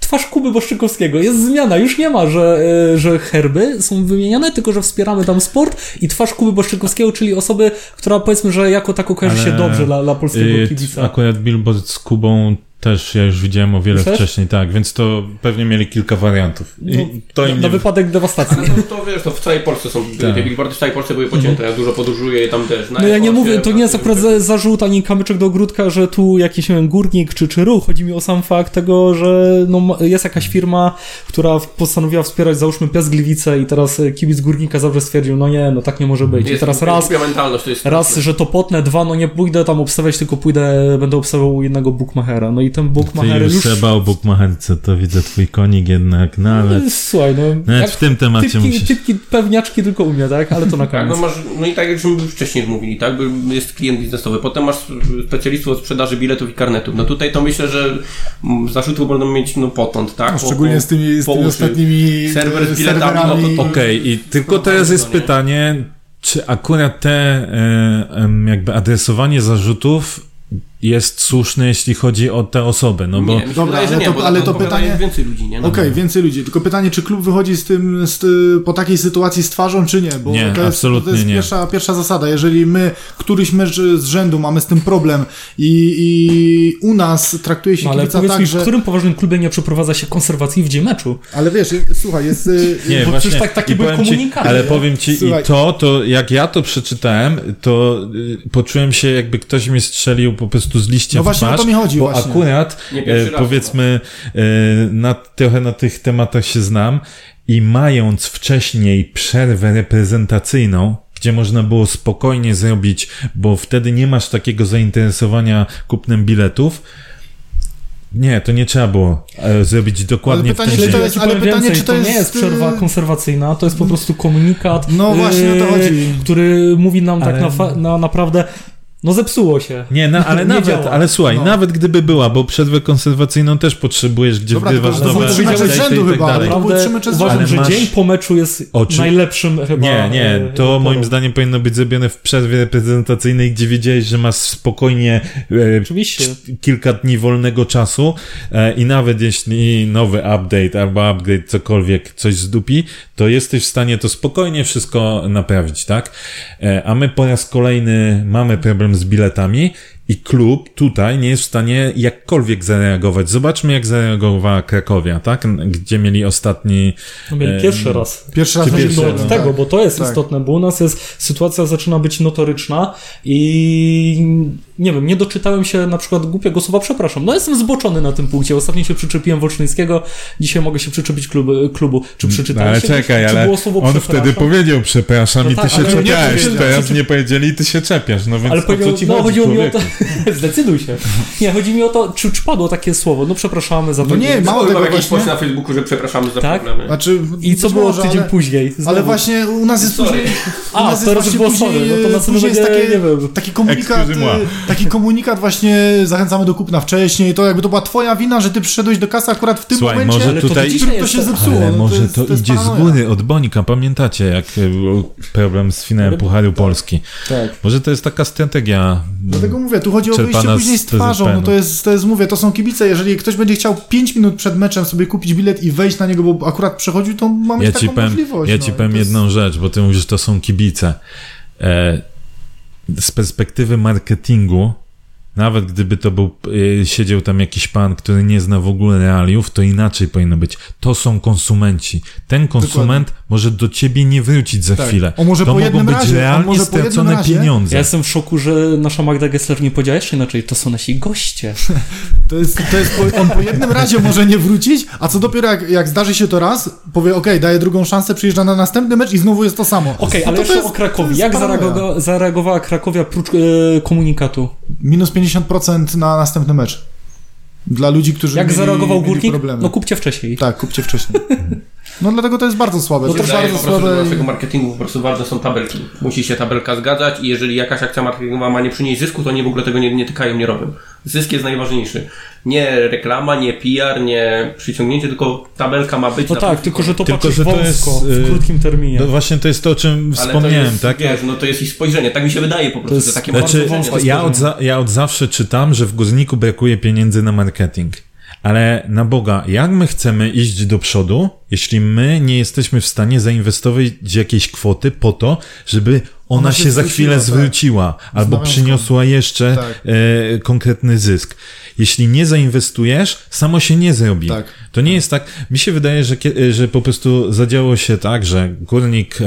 [SPEAKER 3] Twarz Kuby Boszczykowskiego. Jest zmiana. Już nie ma, że, e, że herby są wymieniane, tylko że wspieramy tam sport i twarz Kuby Boszczykowskiego, czyli osoby, która powiedzmy, że jako tako kojarzy się
[SPEAKER 1] Ale,
[SPEAKER 3] dobrze dla, dla polskiego
[SPEAKER 1] y,
[SPEAKER 3] kibica.
[SPEAKER 1] Akurat Billboard z Kubą też ja już widziałem o wiele
[SPEAKER 3] Myślisz?
[SPEAKER 1] wcześniej, tak, więc to pewnie mieli kilka wariantów. I
[SPEAKER 3] No,
[SPEAKER 1] to
[SPEAKER 3] na,
[SPEAKER 1] im
[SPEAKER 3] na
[SPEAKER 1] nie...
[SPEAKER 3] wypadek dewastacji.
[SPEAKER 2] Ale to, to wiesz, to w całej Polsce są,
[SPEAKER 1] Tak.
[SPEAKER 2] te billboardy w całej Polsce były pocięte, ja dużo podróżuję i tam też. na
[SPEAKER 3] No ja nie mówię, to nie jest akurat za- zarzut ani kamyczek do ogródka, że tu jakiś wiem, górnik czy, czy ruch. Chodzi mi o sam fakt tego, że no, jest jakaś firma, która postanowiła wspierać załóżmy Piast Gliwice i teraz e, kibic górnika zawsze stwierdził, no nie, no tak nie może być. I
[SPEAKER 2] Jest
[SPEAKER 3] teraz raz,
[SPEAKER 2] głupia mentalność, to jest
[SPEAKER 3] raz, że to potnę, dwa, no nie pójdę tam obstawiać, tylko pójdę, będę obstawiał jednego bookmachera. No i ten
[SPEAKER 1] Ty
[SPEAKER 3] bookmacher
[SPEAKER 1] już
[SPEAKER 3] już...
[SPEAKER 1] trzeba o bukmacherce, to widzę twój konik jednak, no ale
[SPEAKER 3] No, Słuchaj, no...
[SPEAKER 1] nawet
[SPEAKER 3] jak
[SPEAKER 1] w tym temacie
[SPEAKER 3] typki,
[SPEAKER 1] musisz...
[SPEAKER 3] typki, pewniaczki tylko umie, tak? Ale to na
[SPEAKER 2] Tak,
[SPEAKER 3] koniec.
[SPEAKER 2] no, masz, no i tak jak żeśmy wcześniej mówili, tak? Jest klient biznesowy, potem masz specjalistów od sprzedaży biletów i karnetów. No tutaj to myślę, że zarzutów będą mieć no potąd, tak?
[SPEAKER 4] No, szczególnie
[SPEAKER 2] po-
[SPEAKER 4] z tymi, z tymi
[SPEAKER 2] uszy.
[SPEAKER 4] ostatnimi
[SPEAKER 2] Serwer z biletami,
[SPEAKER 4] serwerami.
[SPEAKER 2] no
[SPEAKER 1] Okej, i tylko teraz jest
[SPEAKER 2] nie?
[SPEAKER 1] pytanie, czy akurat te e, jakby adresowanie zarzutów jest słuszne, jeśli chodzi o te osoby, no bo...
[SPEAKER 2] Nie,
[SPEAKER 4] Dobra, ale
[SPEAKER 2] nie,
[SPEAKER 4] to-
[SPEAKER 2] bo
[SPEAKER 4] ale to pytanie-
[SPEAKER 2] więcej ludzi, nie? No.
[SPEAKER 4] Okej, więcej ludzi. Tylko pytanie, czy klub wychodzi z tym z, po takiej sytuacji z twarzą, czy nie? Bo
[SPEAKER 1] Nie,
[SPEAKER 4] to jest,
[SPEAKER 1] absolutnie
[SPEAKER 4] to jest
[SPEAKER 1] nie.
[SPEAKER 4] Pierwsza, pierwsza zasada. Jeżeli my, któryś mecz z rzędu mamy z tym problem i, i u nas traktuje się
[SPEAKER 3] No, ale
[SPEAKER 4] kibica
[SPEAKER 3] powiedz
[SPEAKER 4] tak,
[SPEAKER 3] mi, w
[SPEAKER 4] że...
[SPEAKER 3] którym poważnym klubie nie przeprowadza się konserwacji w dzień meczu?
[SPEAKER 4] Ale wiesz, słuchaj, jest... y,
[SPEAKER 1] Nie,
[SPEAKER 3] Bo
[SPEAKER 1] właśnie,
[SPEAKER 3] przecież tak- takie
[SPEAKER 1] i
[SPEAKER 3] były
[SPEAKER 1] powiem ci,
[SPEAKER 3] komunikaty,
[SPEAKER 1] Ale powiem ci,
[SPEAKER 4] Słuchaj.
[SPEAKER 1] i to, to jak ja to przeczytałem, to y, poczułem się, jakby ktoś mi strzelił po prostu z liścia
[SPEAKER 4] No właśnie o
[SPEAKER 1] twarz,
[SPEAKER 4] to mi chodzi
[SPEAKER 1] bo
[SPEAKER 4] właśnie.
[SPEAKER 1] akurat, e, powiedzmy, e, na, trochę na tych tematach się znam i mając wcześniej przerwę reprezentacyjną, gdzie można było spokojnie zrobić, bo wtedy nie masz takiego zainteresowania kupnem biletów, nie, to nie trzeba było e, zrobić dokładnie
[SPEAKER 4] pytanie,
[SPEAKER 1] w ten
[SPEAKER 4] to jest- ale
[SPEAKER 3] powiem
[SPEAKER 4] pytanie,
[SPEAKER 3] więcej,
[SPEAKER 4] czy to
[SPEAKER 3] nie
[SPEAKER 4] jest,
[SPEAKER 3] jest przerwa
[SPEAKER 4] y-
[SPEAKER 3] konserwacyjna, to jest po prostu komunikat,
[SPEAKER 4] No właśnie, o to
[SPEAKER 3] y,
[SPEAKER 4] chodzi.
[SPEAKER 3] który mówi nam tak
[SPEAKER 1] Ale-
[SPEAKER 3] na, fa- na naprawdę, no zepsuło się.
[SPEAKER 1] Nie, na, ale [laughs]
[SPEAKER 3] Nie
[SPEAKER 1] nawet,
[SPEAKER 3] działa.
[SPEAKER 1] ale słuchaj,
[SPEAKER 4] No.
[SPEAKER 1] nawet gdyby była, bo przerwę konserwacyjną też potrzebujesz, gdzie
[SPEAKER 4] Dobra,
[SPEAKER 1] wgrywasz nowe update'y
[SPEAKER 4] rzędu
[SPEAKER 1] i tak
[SPEAKER 4] chyba,
[SPEAKER 1] dalej.
[SPEAKER 3] Naprawdę uważam, że
[SPEAKER 1] masz-
[SPEAKER 3] dzień po meczu jest
[SPEAKER 1] Oczy-
[SPEAKER 3] najlepszym chyba.
[SPEAKER 1] Nie, nie,
[SPEAKER 3] e,
[SPEAKER 1] to
[SPEAKER 3] porą.
[SPEAKER 1] moim zdaniem powinno być zrobione w przerwie reprezentacyjnej, gdzie wiedziałeś, że masz spokojnie e,
[SPEAKER 3] Oczywiście.
[SPEAKER 1] cz- kilka dni wolnego czasu e, i nawet jeśli nowy update albo upgrade cokolwiek coś zdupi, to jesteś w stanie to spokojnie wszystko naprawić, tak? E, a my po raz kolejny mamy problem z biletami i klub tutaj nie jest w stanie jakkolwiek zareagować. Zobaczmy, jak zareagowała Krakowia, tak? Gdzie mieli ostatni...
[SPEAKER 3] No mieli
[SPEAKER 1] e,
[SPEAKER 3] pierwszy raz.
[SPEAKER 4] Pierwszy raz
[SPEAKER 1] pierwszy
[SPEAKER 4] problem,
[SPEAKER 3] tego,
[SPEAKER 4] tak.
[SPEAKER 3] bo to jest
[SPEAKER 4] Tak.
[SPEAKER 3] istotne, bo u nas jest, sytuacja zaczyna być notoryczna i nie wiem, nie doczytałem się na przykład głupiego słowa, przepraszam. No jestem zboczony na tym punkcie. Ostatnio się przyczepiłem Wolszyńskiego, dzisiaj mogę się przyczepić klubu. klubu. Czy przeczytałeś
[SPEAKER 1] Ale
[SPEAKER 3] się?
[SPEAKER 1] czekaj,
[SPEAKER 3] Czy
[SPEAKER 1] ale
[SPEAKER 3] było słowo
[SPEAKER 1] on wtedy powiedział przepraszam
[SPEAKER 3] No
[SPEAKER 1] i ty
[SPEAKER 3] tak,
[SPEAKER 1] się
[SPEAKER 3] ale nie
[SPEAKER 1] czepiałeś. Teraz nie powiedzieli i ty się czepiasz, no więc
[SPEAKER 3] Ale powiedział,
[SPEAKER 1] co ci
[SPEAKER 3] no
[SPEAKER 1] chodzi,
[SPEAKER 3] chodziło mi o to, [laughs] zdecyduj się. Nie, chodzi mi o to, czy, czy padło takie słowo, no przepraszamy za
[SPEAKER 4] No
[SPEAKER 3] to.
[SPEAKER 4] nie, mało
[SPEAKER 2] Mało
[SPEAKER 4] tego
[SPEAKER 2] jakiś post na Facebooku, że przepraszamy za
[SPEAKER 3] Tak?
[SPEAKER 2] problemy.
[SPEAKER 4] Znaczy,
[SPEAKER 3] I co było
[SPEAKER 4] może,
[SPEAKER 3] tydzień
[SPEAKER 4] ale,
[SPEAKER 3] później? Znowu.
[SPEAKER 4] Ale właśnie u nas jest
[SPEAKER 2] Sorry.
[SPEAKER 4] później...
[SPEAKER 3] A, teraz już było sorry, no to następnym
[SPEAKER 4] później jest takie,
[SPEAKER 3] nie wiem.
[SPEAKER 4] taki komunikat, taki komunikat właśnie zachęcamy do kupna wcześniej, to jakby to była twoja wina, że ty przyszedłeś do kasy akurat w tym
[SPEAKER 1] Słuchaj,
[SPEAKER 4] momencie,
[SPEAKER 1] może
[SPEAKER 3] Ale to
[SPEAKER 1] tutaj-
[SPEAKER 3] dzisiaj
[SPEAKER 4] którym to
[SPEAKER 3] jest
[SPEAKER 4] się
[SPEAKER 3] to-
[SPEAKER 4] zepsuło.
[SPEAKER 1] Ale
[SPEAKER 4] No
[SPEAKER 1] może
[SPEAKER 4] jest-
[SPEAKER 1] to,
[SPEAKER 4] jest
[SPEAKER 1] idzie z
[SPEAKER 4] paranoja.
[SPEAKER 1] góry od Bonika. Pamiętacie, jak e, był problem z finałem Pucharu Polski?
[SPEAKER 3] Tak.
[SPEAKER 1] Może to jest taka strategia.
[SPEAKER 4] Dlatego mówię, tu chodzi o wyjście później
[SPEAKER 1] z
[SPEAKER 4] z twarzą, no to jest, to jest, mówię, to są kibice, jeżeli ktoś będzie chciał 5 minut przed meczem sobie kupić bilet i wejść na niego, bo akurat przechodził, to mamy
[SPEAKER 1] Ja
[SPEAKER 4] taką
[SPEAKER 1] ci powiem,
[SPEAKER 4] możliwość.
[SPEAKER 1] ja
[SPEAKER 4] no,
[SPEAKER 1] ci powiem
[SPEAKER 4] to jest-
[SPEAKER 1] jedną rzecz, bo ty mówisz, że to są kibice. E, z perspektywy marketingu, nawet gdyby to był, e, siedział tam jakiś pan, który nie zna w ogóle realiów, to inaczej powinno być. To są konsumenci. Ten konsument może do ciebie nie wrócić za
[SPEAKER 4] Tak.
[SPEAKER 1] chwilę.
[SPEAKER 4] On może
[SPEAKER 1] to
[SPEAKER 4] po
[SPEAKER 1] mogą
[SPEAKER 4] jednym
[SPEAKER 1] być
[SPEAKER 4] razie,
[SPEAKER 1] realnie
[SPEAKER 4] może po jednym
[SPEAKER 1] stracone
[SPEAKER 4] razie-
[SPEAKER 1] pieniądze.
[SPEAKER 3] Ja jestem w szoku, że nasza Magda Gessler nie powiedziała jeszcze inaczej. To są nasi goście. [laughs]
[SPEAKER 4] To jest, to jest po, on po jednym razie może nie wrócić, a co dopiero jak, jak zdarzy się to raz, powie okej, daje drugą szansę, przyjeżdża na następny mecz i znowu jest to samo.
[SPEAKER 3] Okej,
[SPEAKER 4] No
[SPEAKER 3] ale
[SPEAKER 4] to
[SPEAKER 3] jeszcze
[SPEAKER 4] jest-
[SPEAKER 3] o
[SPEAKER 4] to
[SPEAKER 3] Krakowie. Jak
[SPEAKER 4] paranoja.
[SPEAKER 3] zareagowa- zareagowała Krakowia prócz e, komunikatu?
[SPEAKER 4] Minus 50% na następny mecz. Dla ludzi, którzy
[SPEAKER 3] Jak
[SPEAKER 4] mieli,
[SPEAKER 3] zareagował
[SPEAKER 4] mieli
[SPEAKER 3] Górnik?
[SPEAKER 4] problemy.
[SPEAKER 3] No kupcie wcześniej.
[SPEAKER 4] Tak, kupcie wcześniej. No dlatego to jest bardzo słabe.
[SPEAKER 3] No
[SPEAKER 4] to jest bardzo
[SPEAKER 2] po prostu,
[SPEAKER 4] słabe.
[SPEAKER 2] do naszego marketingu po prostu ważne są tabelki. Musi się tabelka zgadzać i jeżeli jakaś akcja marketingowa ma nie przynieść zysku, to oni w ogóle tego nie, nie tykają, nie robią. Zysk jest najważniejszy. Nie reklama, nie PR, nie przyciągnięcie, tylko tabelka ma być
[SPEAKER 3] No tak, tylko że to
[SPEAKER 1] Tylko, że to
[SPEAKER 3] wąsko,
[SPEAKER 1] jest,
[SPEAKER 3] w
[SPEAKER 1] y,
[SPEAKER 3] krótkim terminie.
[SPEAKER 1] No właśnie to jest to, o czym
[SPEAKER 2] Ale
[SPEAKER 1] wspomniałem,
[SPEAKER 2] to jest,
[SPEAKER 1] tak?
[SPEAKER 2] Wiesz, no to jest ich spojrzenie. Tak mi się wydaje po prostu,
[SPEAKER 3] jest-
[SPEAKER 2] że takie
[SPEAKER 1] Znaczy, ja, od za, ja od zawsze czytam, że w Górniku brakuje pieniędzy na marketing. Ale na Boga, jak my chcemy iść do przodu, jeśli my nie jesteśmy w stanie zainwestować jakiejś kwoty po to, żeby ona,
[SPEAKER 4] Ona
[SPEAKER 1] się,
[SPEAKER 4] się
[SPEAKER 1] za chwilę
[SPEAKER 4] tak.
[SPEAKER 1] zwróciła, albo przyniosła jeszcze
[SPEAKER 4] Tak.
[SPEAKER 1] e, konkretny zysk. Jeśli nie zainwestujesz, samo się nie zrobi.
[SPEAKER 4] Tak.
[SPEAKER 1] To nie jest tak. Mi się wydaje, że, kie- że po prostu zadziało się tak, że górnik e,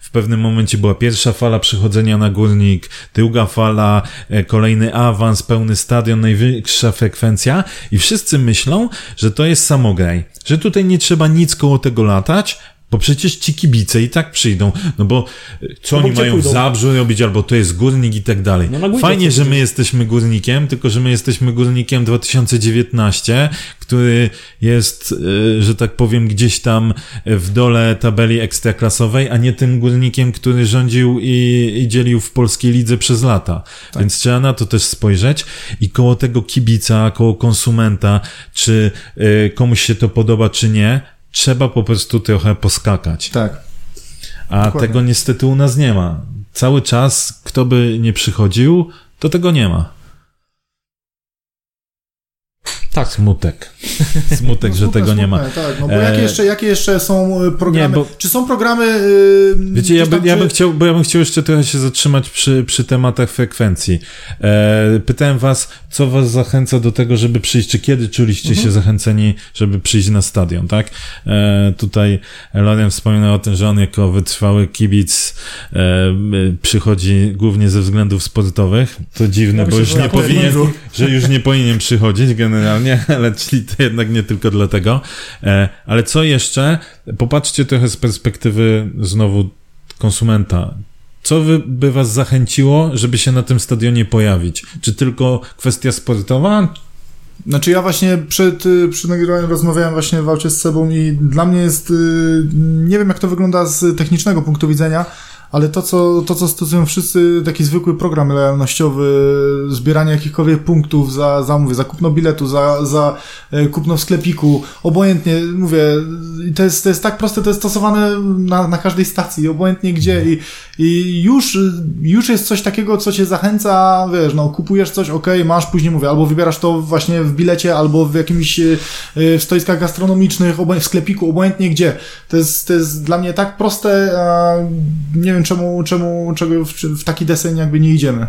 [SPEAKER 1] w pewnym momencie była pierwsza fala przychodzenia na górnik, druga fala, e, kolejny awans, pełny stadion, najwyższa frekwencja i wszyscy myślą, że to jest samograj, że tutaj nie trzeba nic koło tego latać, bo przecież ci kibice i tak przyjdą, no bo e, co
[SPEAKER 3] No bo
[SPEAKER 1] oni mają
[SPEAKER 3] pójdą?
[SPEAKER 1] w Zabrzu robić, albo to jest górnik i tak dalej.
[SPEAKER 3] No
[SPEAKER 1] Fajnie, że my jesteśmy górnikiem, tylko że my jesteśmy górnikiem 2019, który jest, e, że tak powiem, gdzieś tam w dole tabeli ekstraklasowej, a nie tym górnikiem, który rządził i, i dzielił w polskiej lidze przez lata. Więc trzeba na to też spojrzeć i koło tego kibica, koło konsumenta, czy e, komuś się to podoba, czy nie, trzeba po prostu trochę poskakać.
[SPEAKER 4] Tak.
[SPEAKER 1] A
[SPEAKER 4] Dokładnie.
[SPEAKER 1] tego niestety u nas nie ma. Cały czas, kto by nie przychodził, to tego nie ma.
[SPEAKER 3] Tak.
[SPEAKER 1] Smutek. [laughs] Smutek, że
[SPEAKER 4] Smutne,
[SPEAKER 1] tego nie ma.
[SPEAKER 4] Tak, no bo
[SPEAKER 1] E,
[SPEAKER 4] jakie, jeszcze, jakie jeszcze są y, programy?
[SPEAKER 1] Nie, bo-
[SPEAKER 4] Czy są programy... y,
[SPEAKER 1] Wiecie, ja, by,
[SPEAKER 4] tam,
[SPEAKER 1] ja
[SPEAKER 4] czy-
[SPEAKER 1] bym chciał, bo ja bym chciał jeszcze trochę się zatrzymać przy, przy tematach frekwencji. E, pytałem was, co was zachęca do tego, żeby przyjść, czy kiedy czuliście
[SPEAKER 4] Mhm.
[SPEAKER 1] się zachęceni, żeby przyjść na stadion, tak? E, tutaj Lorian wspominał o tym, że on jako wytrwały kibic e, y, przychodzi głównie ze względów sportowych. To dziwne,
[SPEAKER 3] Ja
[SPEAKER 1] bo już nie powinien. że już nie powinien przychodzić generalnie, ale [laughs] czyli to jednak nie tylko dlatego. E, ale co jeszcze? Popatrzcie trochę z perspektywy znowu konsumenta. Co by, by was zachęciło, żeby się na tym stadionie pojawić? Czy tylko kwestia sportowa?
[SPEAKER 4] Znaczy ja właśnie przed, y, przed nagrywaniem rozmawiałem właśnie w aucie z sobą i dla mnie jest, y, nie wiem jak to wygląda z technicznego punktu widzenia, ale to co, to, co stosują wszyscy, taki zwykły program lojalnościowy, zbieranie jakichkolwiek punktów za, za, mówię, za kupno biletu, za, za e, kupno w sklepiku, obojętnie, mówię, to jest, to jest tak proste, to jest stosowane na, na każdej stacji, obojętnie gdzie i, i już, już jest coś takiego, co cię zachęca, wiesz, no kupujesz coś, okej, masz, później mówię, albo wybierasz to właśnie w bilecie, albo w jakimś e, w stoiskach gastronomicznych, w sklepiku, obojętnie gdzie. To jest, to jest dla mnie tak proste, nie wiem czemu, czemu czego w, w taki deseń jakby nie idziemy.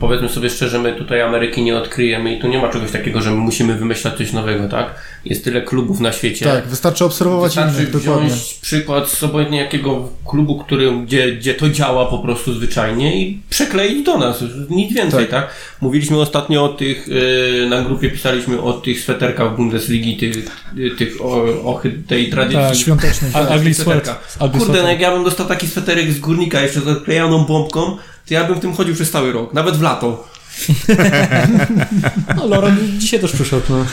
[SPEAKER 2] Powiedzmy sobie szczerze, my tutaj Ameryki nie odkryjemy i tu nie ma czegoś takiego, że my musimy wymyślać coś nowego, tak? Jest tyle klubów na świecie.
[SPEAKER 4] Tak, wystarczy obserwować
[SPEAKER 2] Wystarczy
[SPEAKER 4] innych, dokładnie.
[SPEAKER 2] przykład z obojętnie jakiego klubu, który, gdzie, gdzie to działa po prostu zwyczajnie i przekleić do nas. Nic więcej, tak? Mówiliśmy ostatnio o tych, yy, na grupie pisaliśmy o tych sweterkach Bundesligi, tych, yy, tych o, o tej tradycji.
[SPEAKER 3] Tak.
[SPEAKER 4] Świątecznych. Tak.
[SPEAKER 3] Ugly
[SPEAKER 2] Kurde, no jak ja bym dostał taki sweterek z górnika jeszcze z odklejaną bombką, to ja bym w tym chodził przez cały rok, nawet w lato. [laughs]
[SPEAKER 3] No, Loren dzisiaj też przyszedł. No.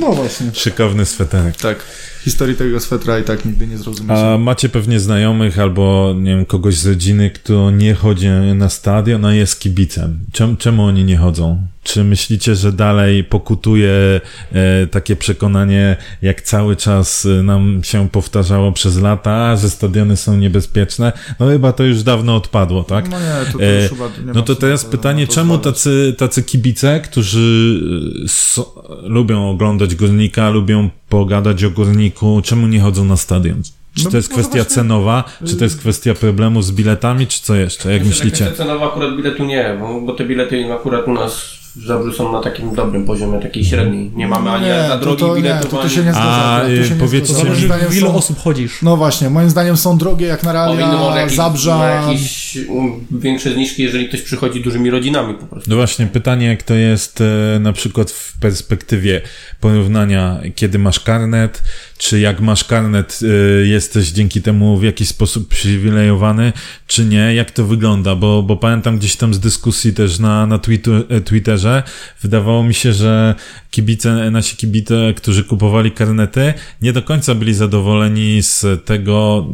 [SPEAKER 4] No właśnie.
[SPEAKER 1] Szykowny sweterek.
[SPEAKER 2] Tak.
[SPEAKER 4] Historii tego swetra i tak nigdy nie zrozumiecie.
[SPEAKER 1] A macie pewnie znajomych albo nie wiem, kogoś z rodziny, kto nie chodzi na stadion, a jest kibicem. Czemu, czemu oni nie chodzą? Czy myślicie, że dalej pokutuje e, takie przekonanie, jak cały czas e, nam się powtarzało przez lata, że stadiony są niebezpieczne? No chyba to już dawno odpadło, tak?
[SPEAKER 4] No nie, to, to
[SPEAKER 1] E,
[SPEAKER 4] już chyba nie
[SPEAKER 1] No to teraz pytanie,
[SPEAKER 4] na to
[SPEAKER 1] czemu tacy, tacy kibice, którzy y, so, lubią oglądać górnika, lubią pogadać o górniku, czemu nie chodzą na stadion? Czy
[SPEAKER 4] No,
[SPEAKER 1] to jest
[SPEAKER 4] może
[SPEAKER 1] kwestia
[SPEAKER 4] właśnie-
[SPEAKER 1] cenowa, czy to jest kwestia problemu z biletami, czy co jeszcze? Jak myślicie?
[SPEAKER 2] kwestia cenowa akurat biletu nie, bo, bo te bilety akurat u nas Zabrzu są na takim dobrym poziomie, takiej średniej. Nie mamy ani
[SPEAKER 4] Nie,
[SPEAKER 2] za
[SPEAKER 4] to-
[SPEAKER 2] drogi
[SPEAKER 4] to
[SPEAKER 2] biletów,
[SPEAKER 4] to- to
[SPEAKER 2] ani...
[SPEAKER 4] się nie zgadza.
[SPEAKER 1] A,
[SPEAKER 4] to się
[SPEAKER 1] y,
[SPEAKER 4] nie
[SPEAKER 1] powiedzcie
[SPEAKER 3] Zależy, ilu osób chodzisz.
[SPEAKER 4] No właśnie, moim zdaniem są drogie jak na
[SPEAKER 2] Powinny może
[SPEAKER 4] realia
[SPEAKER 2] jakieś,
[SPEAKER 4] Zabrza.
[SPEAKER 2] jakieś większe zniżki, jeżeli ktoś przychodzi dużymi rodzinami po prostu.
[SPEAKER 1] No właśnie, pytanie, jak to jest e, na przykład w perspektywie porównania, kiedy masz karnet, czy jak masz karnet, e, jesteś dzięki temu w jakiś sposób przywilejowany, czy nie, jak to wygląda, bo, bo pamiętam gdzieś tam z dyskusji też na, na e, Twitterze, wydawało mi się, że kibice, nasi kibice, którzy kupowali karnety, nie do końca byli zadowoleni z tego,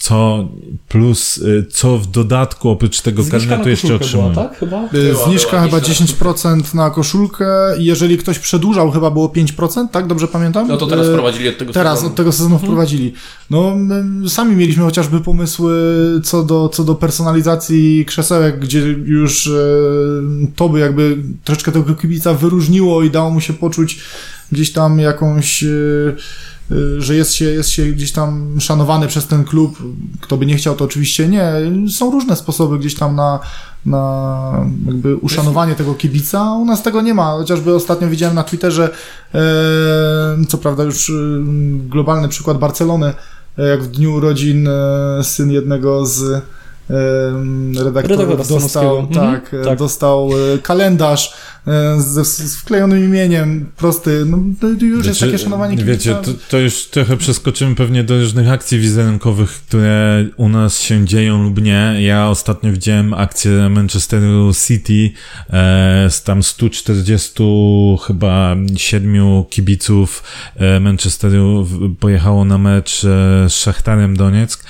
[SPEAKER 1] co plus, e, co w dodatku oprócz tego
[SPEAKER 3] Zniżka
[SPEAKER 1] karnetu jeszcze
[SPEAKER 3] była, tak? Chyba?
[SPEAKER 4] Y,
[SPEAKER 2] Była,
[SPEAKER 4] Zniżka
[SPEAKER 2] była,
[SPEAKER 4] chyba
[SPEAKER 2] zniżka
[SPEAKER 4] 10% na koszulkę i jeżeli ktoś przedłużał, chyba było 5%, tak? Dobrze pamiętam?
[SPEAKER 2] No to teraz
[SPEAKER 4] Y,
[SPEAKER 2] wprowadzili od tego
[SPEAKER 4] Teraz,
[SPEAKER 2] sezonu.
[SPEAKER 4] od tego sezonu wprowadzili. No, my sami mieliśmy chociażby pomysły co do, co do personalizacji krzesełek, gdzie już e, to by jakby troszeczkę tego kibica wyróżniło i dało mu się poczuć gdzieś tam jakąś, że jest się, jest się gdzieś tam szanowany przez ten klub. Kto by nie chciał, to oczywiście nie. Są różne sposoby gdzieś tam na, na jakby uszanowanie tego kibica. U nas tego nie ma. Chociażby ostatnio widziałem na Twitterze, e, co prawda już e, globalny przykład Barcelony, e, jak w dniu urodzin e, syn jednego z redaktorów
[SPEAKER 3] Redaktora
[SPEAKER 4] dostał, tak,
[SPEAKER 3] Mhm,
[SPEAKER 4] e,
[SPEAKER 3] tak. dostał
[SPEAKER 4] e, kalendarz e, ze z wklejonym imieniem, prosty. No, to już jest takie szanowanie.
[SPEAKER 1] Wiecie, to, to już trochę przeskoczymy pewnie do różnych akcji wizerunkowych, które u nas się dzieją lub nie. Ja ostatnio widziałem akcję Manchesteru City e, z tam 140 chyba siedmiu kibiców e, Manchesteru pojechało na mecz e, z Szachtarem Donieck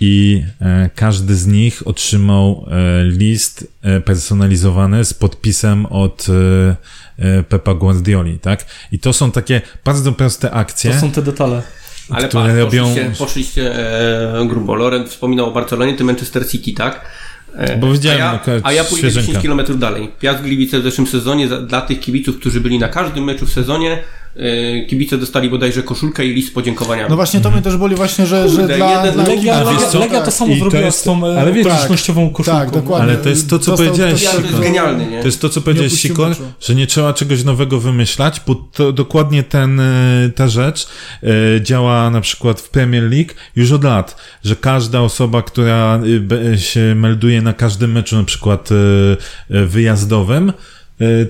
[SPEAKER 1] i e, każdy z nich otrzymał e, list e, personalizowany z podpisem od e, Pepa Guardioli, tak? I to są takie bardzo proste akcje.
[SPEAKER 3] To są te detale.
[SPEAKER 2] Ale
[SPEAKER 1] które
[SPEAKER 2] patrz,
[SPEAKER 1] robią-
[SPEAKER 2] poszliście, poszliście e, grubo. Loren wspominał o Barcelonie, ty Manchester City, tak?
[SPEAKER 1] Bo widziałem
[SPEAKER 2] a ja, a ja pójdę
[SPEAKER 1] świeżynka.
[SPEAKER 2] 10 km dalej. Piast Gliwice w zeszłym sezonie dla tych kibiców, którzy byli na każdym meczu w sezonie, kibice dostali bodajże koszulkę i list z podziękowaniami.
[SPEAKER 4] No właśnie to mnie też boli właśnie, że, że
[SPEAKER 2] Kurde,
[SPEAKER 4] dla,
[SPEAKER 2] jeden
[SPEAKER 4] dla
[SPEAKER 2] drugi,
[SPEAKER 3] Legia, Legia,
[SPEAKER 1] co?
[SPEAKER 3] Legia to samo
[SPEAKER 1] to
[SPEAKER 3] zrobiła z tą
[SPEAKER 1] ale
[SPEAKER 3] ale
[SPEAKER 1] wiesz-
[SPEAKER 3] okolicznościową koszulką.
[SPEAKER 4] tak, dokładnie.
[SPEAKER 1] Ale to jest to, co
[SPEAKER 4] Dostał-
[SPEAKER 1] powiedziałeś,
[SPEAKER 2] ja, to jest genialny, nie?
[SPEAKER 1] To jest to, co powiedziałeś, Sikor, że nie trzeba czegoś nowego wymyślać, bo to dokładnie ten, e, ta rzecz e, działa na przykład w Premier League już od lat, że każda osoba, która e, się melduje na każdym meczu, na przykład e, e, wyjazdowym, e,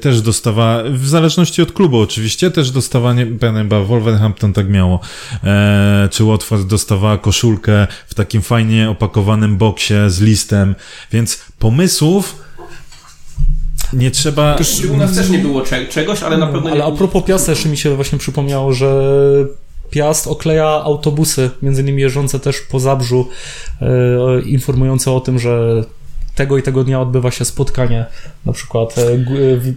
[SPEAKER 1] też dostawa, w zależności od klubu oczywiście, też dostawa, nie pamiętam, chyba Wolverhampton tak miało, e, czy Watford dostawała koszulkę w takim fajnie opakowanym boksie z listem, więc pomysłów nie trzeba...
[SPEAKER 2] U nas też nie było cze- czegoś, ale na pewno nie
[SPEAKER 3] Ale a propos Piasta jeszcze mi się właśnie przypomniało, że Piast okleja autobusy, między innymi jeżdżące też po Zabrzu, e, informujące o tym, że tego i tego dnia odbywa się spotkanie na przykład e, e,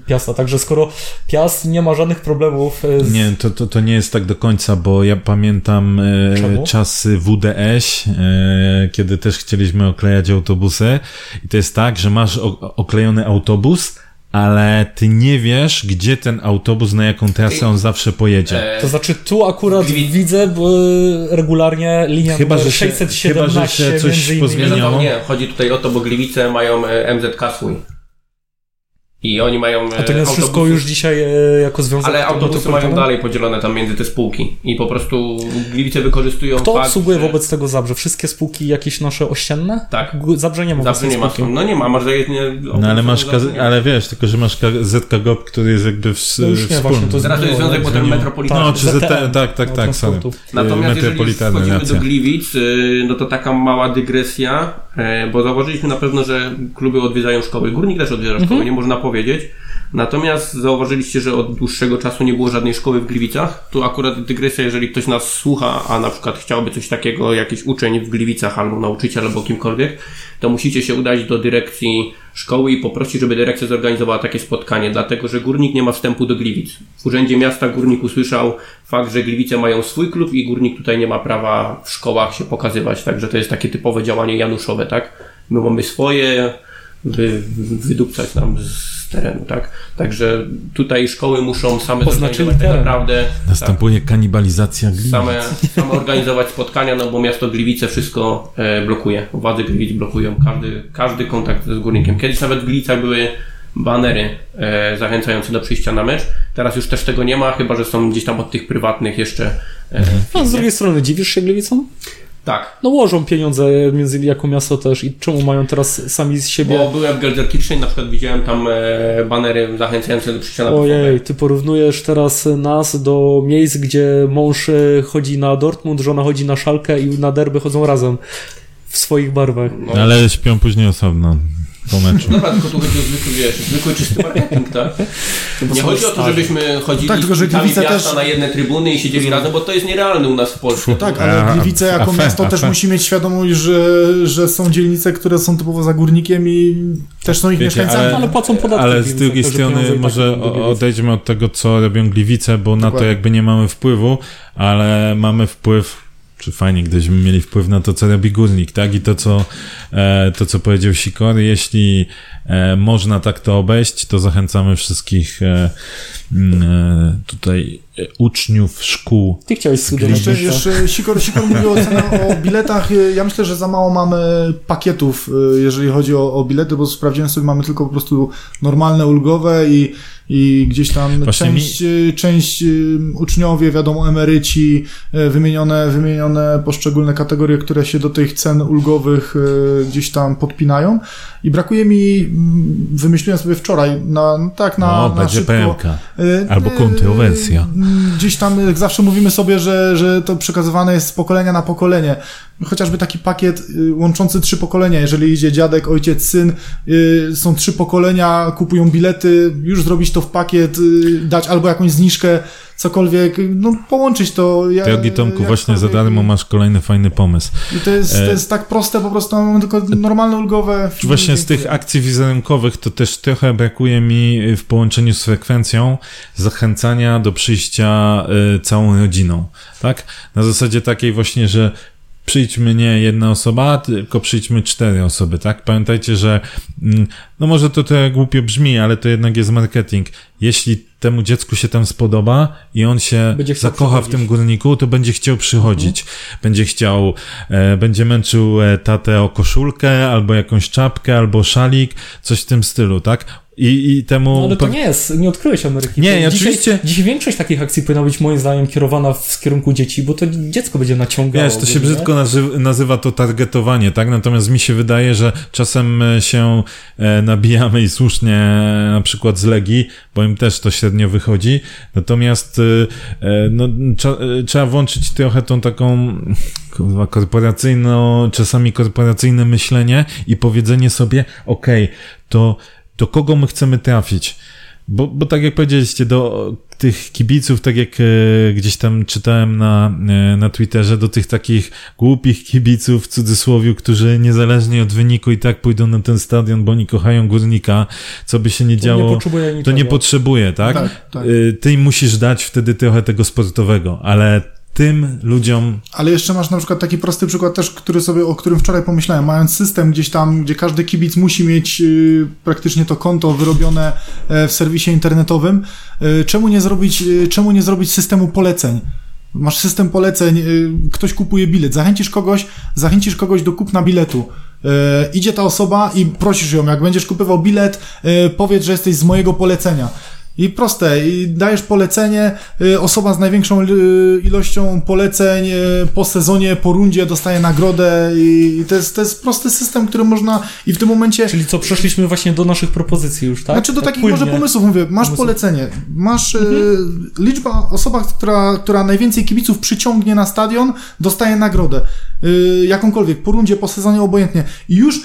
[SPEAKER 3] Piasta. Także skoro Piast nie ma żadnych problemów e, z...
[SPEAKER 1] Nie, to, to, to nie jest tak do końca, bo ja pamiętam
[SPEAKER 3] Czemu?
[SPEAKER 1] czasy WDŚ, kiedy też chcieliśmy oklejać autobusy i to jest tak, że masz oklejony autobus, ale ty nie wiesz, gdzie ten autobus, na jaką trasę on zawsze pojedzie.
[SPEAKER 2] E,
[SPEAKER 3] To znaczy tu akurat
[SPEAKER 2] Gliwi-
[SPEAKER 3] widzę bo regularnie linia
[SPEAKER 1] Chyba, że się-
[SPEAKER 3] 617
[SPEAKER 1] chyba, że się coś pozmieniało.
[SPEAKER 2] nie, chodzi tutaj o to, bo Gliwice mają e, MZK swój. I oni mają e,
[SPEAKER 3] A to jest wszystko
[SPEAKER 2] autobusy-
[SPEAKER 3] już dzisiaj e, jako związek
[SPEAKER 2] Ale autobusy mają dalej podzielone tam między te spółki i po prostu Gliwice wykorzystują
[SPEAKER 3] Kto
[SPEAKER 2] fakt,
[SPEAKER 3] obsługuje
[SPEAKER 2] że-
[SPEAKER 3] wobec tego Zabrze? Wszystkie spółki jakieś nasze ościenne?
[SPEAKER 2] Tak.
[SPEAKER 3] Zabrze nie ma własnej
[SPEAKER 2] nie ma.
[SPEAKER 3] spółki.
[SPEAKER 2] No nie ma, masz zajezdnie...
[SPEAKER 1] No ale masz, ale wiesz, tylko że masz ZKGOP, który jest jakby w,
[SPEAKER 3] To już nie,
[SPEAKER 1] wspólny.
[SPEAKER 3] właśnie,
[SPEAKER 2] Teraz to jest związek potem metropolitalny.
[SPEAKER 1] No, czy ZT,
[SPEAKER 3] ZTM,
[SPEAKER 1] tak, tak,
[SPEAKER 3] no,
[SPEAKER 1] tak.
[SPEAKER 2] Natomiast jeżeli wchodzimy do Gliwic, y, no to taka mała dygresja. E, bo zauważyliśmy na pewno, że kluby odwiedzają szkoły. Górnik też odwiedza
[SPEAKER 3] Mhm.
[SPEAKER 2] szkoły, nie można powiedzieć. Natomiast zauważyliście, że od dłuższego czasu nie było żadnej szkoły w Gliwicach. Tu akurat dygresja, jeżeli ktoś nas słucha, a na przykład chciałby coś takiego, jakiś uczeń w Gliwicach albo nauczyciel albo kimkolwiek, to musicie się udać do dyrekcji szkoły i poprosić, żeby dyrekcja zorganizowała takie spotkanie, dlatego że górnik nie ma wstępu do Gliwic. W Urzędzie Miasta Górnik usłyszał fakt, że Gliwice mają swój klub i górnik tutaj nie ma prawa w szkołach się pokazywać, także to jest takie typowe działanie januszowe, tak? My mamy swoje, wy, wydupcać nam z terenu, tak? Także tutaj szkoły muszą same zorganizować tak naprawdę
[SPEAKER 1] Następuje kanibalizacja Gliwic.
[SPEAKER 2] same, same organizować spotkania, no bo miasto Gliwice wszystko e, blokuje. Władze Gliwic blokują każdy, każdy kontakt z górnikiem. Kiedyś nawet w Gliwicach były banery e, zachęcające do przyjścia na mecz. Teraz już też tego nie ma, chyba że są gdzieś tam od tych prywatnych jeszcze. E,
[SPEAKER 3] A z drugiej strony, dziwisz się Gliwicom?
[SPEAKER 2] Tak.
[SPEAKER 3] No łożą pieniądze między innymi jako miasto też i czemu mają teraz sami z siebie...
[SPEAKER 2] Bo byłem w Gelsenkirchen, na przykład widziałem tam e, banery zachęcające do przyjścia na
[SPEAKER 3] Ojej, ty porównujesz teraz nas do miejsc, gdzie mąż e, chodzi na Dortmund, żona chodzi na Szalkę i na derby chodzą razem w swoich barwach.
[SPEAKER 2] No.
[SPEAKER 1] Ale śpią później osobno po meczu.
[SPEAKER 2] Dobra, tylko tu chodzi o zwykły, wiesz, zwykły czysty marketing, tak? Nie chodzi o to, żebyśmy chodzili
[SPEAKER 4] Tak, tylko, że Gliwice też-
[SPEAKER 2] na jedne trybuny i siedzieli razem, bo to jest nierealne u nas w Polsce.
[SPEAKER 4] Tak, ale Gliwice jako
[SPEAKER 1] afe-
[SPEAKER 4] miasto też musi mieć świadomość, że, że są dzielnice, które są typowo za górnikiem i też są ich
[SPEAKER 1] Wiecie,
[SPEAKER 4] mieszkańcami.
[SPEAKER 3] Ale płacą podatki.
[SPEAKER 1] Ale z drugiej strony
[SPEAKER 3] tak
[SPEAKER 1] może odejdźmy od tego, co robią Gliwice, bo na to
[SPEAKER 4] Dokładnie.
[SPEAKER 1] jakby nie mamy wpływu, ale mamy wpływ, czy fajnie, gdybyśmy mieli wpływ na to, co robi Górnik, tak? I to, co, to, co powiedział Sikor, jeśli e, można tak to obejść, to zachęcamy wszystkich e, e, tutaj e, uczniów szkół.
[SPEAKER 3] Ty chciałeś studiować
[SPEAKER 4] Jeszcze, jeszcze Sikor, Sikor mówił o, cenach, o biletach. Ja myślę, że za mało mamy pakietów, jeżeli chodzi o, o bilety, bo sprawdziłem sobie, mamy tylko po prostu normalne, ulgowe i, i gdzieś tam
[SPEAKER 1] Właśnie
[SPEAKER 4] część, część y, uczniowie, wiadomo, emeryci, wymienione, wymienione poszczególne kategorie, które się do tych cen ulgowych gdzieś tam podpinają. I brakuje mi, mm, wymyśliłem sobie wczoraj, na, no tak na,
[SPEAKER 1] o,
[SPEAKER 4] na
[SPEAKER 1] będzie
[SPEAKER 4] szybko,
[SPEAKER 1] pełka.
[SPEAKER 4] Y,
[SPEAKER 1] Albo kontrowersja.
[SPEAKER 4] y, Gdzieś tam jak zawsze mówimy sobie, że, że to przekazywane jest z pokolenia na pokolenie. Chociażby taki pakiet y, łączący trzy pokolenia. Jeżeli idzie dziadek, ojciec, syn, są trzy pokolenia, kupują bilety, już zrobić to w pakiet, dać albo jakąś zniżkę, cokolwiek, no połączyć to. Ja,
[SPEAKER 1] Drogi Tomku, właśnie za darmo masz kolejny fajny pomysł.
[SPEAKER 4] I to jest,
[SPEAKER 1] E,
[SPEAKER 4] to jest tak proste, po prostu mamy tylko normalne, ulgowe.
[SPEAKER 1] Właśnie z tych akcji wizerunkowych to też trochę brakuje mi w połączeniu z frekwencją zachęcania do przyjścia y, całą rodziną, tak? Na zasadzie takiej właśnie, że przyjdźmy nie jedna osoba, tylko przyjdźmy cztery osoby, tak? Pamiętajcie, że mm, no może to trochę głupio brzmi, ale to jednak jest marketing. Jeśli temu dziecku się tam spodoba i on się zakocha w tym górniku, to będzie chciał przychodzić. Będzie chciał, e, będzie męczył e, tatę o koszulkę, albo jakąś czapkę, albo szalik, coś w tym stylu, tak? I, i temu...
[SPEAKER 3] No, ale to nie jest, nie odkryłeś Ameryki.
[SPEAKER 1] Nie, ja
[SPEAKER 3] dzisiaj,
[SPEAKER 1] oczywiście-
[SPEAKER 3] Dziś większość takich akcji powinna być moim zdaniem kierowana w kierunku dzieci, bo to dziecko będzie naciągało.
[SPEAKER 1] Wiesz, to się brzydko nazy- nazywa to targetowanie, tak? Natomiast mi się wydaje, że czasem e, się e, nabijamy i słusznie na przykład z Legii, bo im też to średnio wychodzi. Natomiast e, e, no, e, trzeba włączyć trochę tą taką kurwa, korporacyjno, czasami korporacyjne myślenie i powiedzenie sobie, okej, to do kogo my chcemy trafić? Bo, bo tak jak powiedzieliście, do tych kibiców, tak jak e, gdzieś tam czytałem na, e, na Twitterze, do tych takich głupich kibiców w cudzysłowie, którzy niezależnie od wyniku i tak pójdą na ten stadion, bo oni kochają górnika, co by się nie
[SPEAKER 3] To
[SPEAKER 1] działo,
[SPEAKER 3] nie potrzebuje
[SPEAKER 1] to nie potrzebuje, tak?
[SPEAKER 4] Tak, tak.
[SPEAKER 1] Y, Ty im musisz dać wtedy trochę tego sportowego, ale tym ludziom
[SPEAKER 4] Ale jeszcze masz na przykład taki prosty przykład też, który sobie, o którym wczoraj pomyślałem. Mając system gdzieś tam, gdzie każdy kibic musi mieć y, praktycznie to konto wyrobione e, w serwisie internetowym, y, czemu nie zrobić, y, czemu nie zrobić systemu poleceń? Masz system poleceń, y, ktoś kupuje bilet, zachęcisz kogoś, zachęcisz kogoś do kupna biletu. E, idzie ta osoba i prosisz ją, jak będziesz kupywał bilet, e, powiedz, że jesteś z mojego polecenia. I proste, i dajesz polecenie, y, osoba z największą y, ilością poleceń y, po sezonie, po rundzie dostaje nagrodę i to jest, to jest prosty system, który można i w tym momencie...
[SPEAKER 3] Czyli co, przeszliśmy właśnie do naszych propozycji już, tak?
[SPEAKER 4] Znaczy do
[SPEAKER 3] tak
[SPEAKER 4] takich
[SPEAKER 3] płynnie.
[SPEAKER 4] może pomysłów mówię, masz polecenie, masz
[SPEAKER 3] Mhm.
[SPEAKER 4] liczba, osoba, która, która najwięcej kibiców przyciągnie na stadion, dostaje nagrodę. Jakąkolwiek, po rundzie, po sezonie, obojętnie. I już,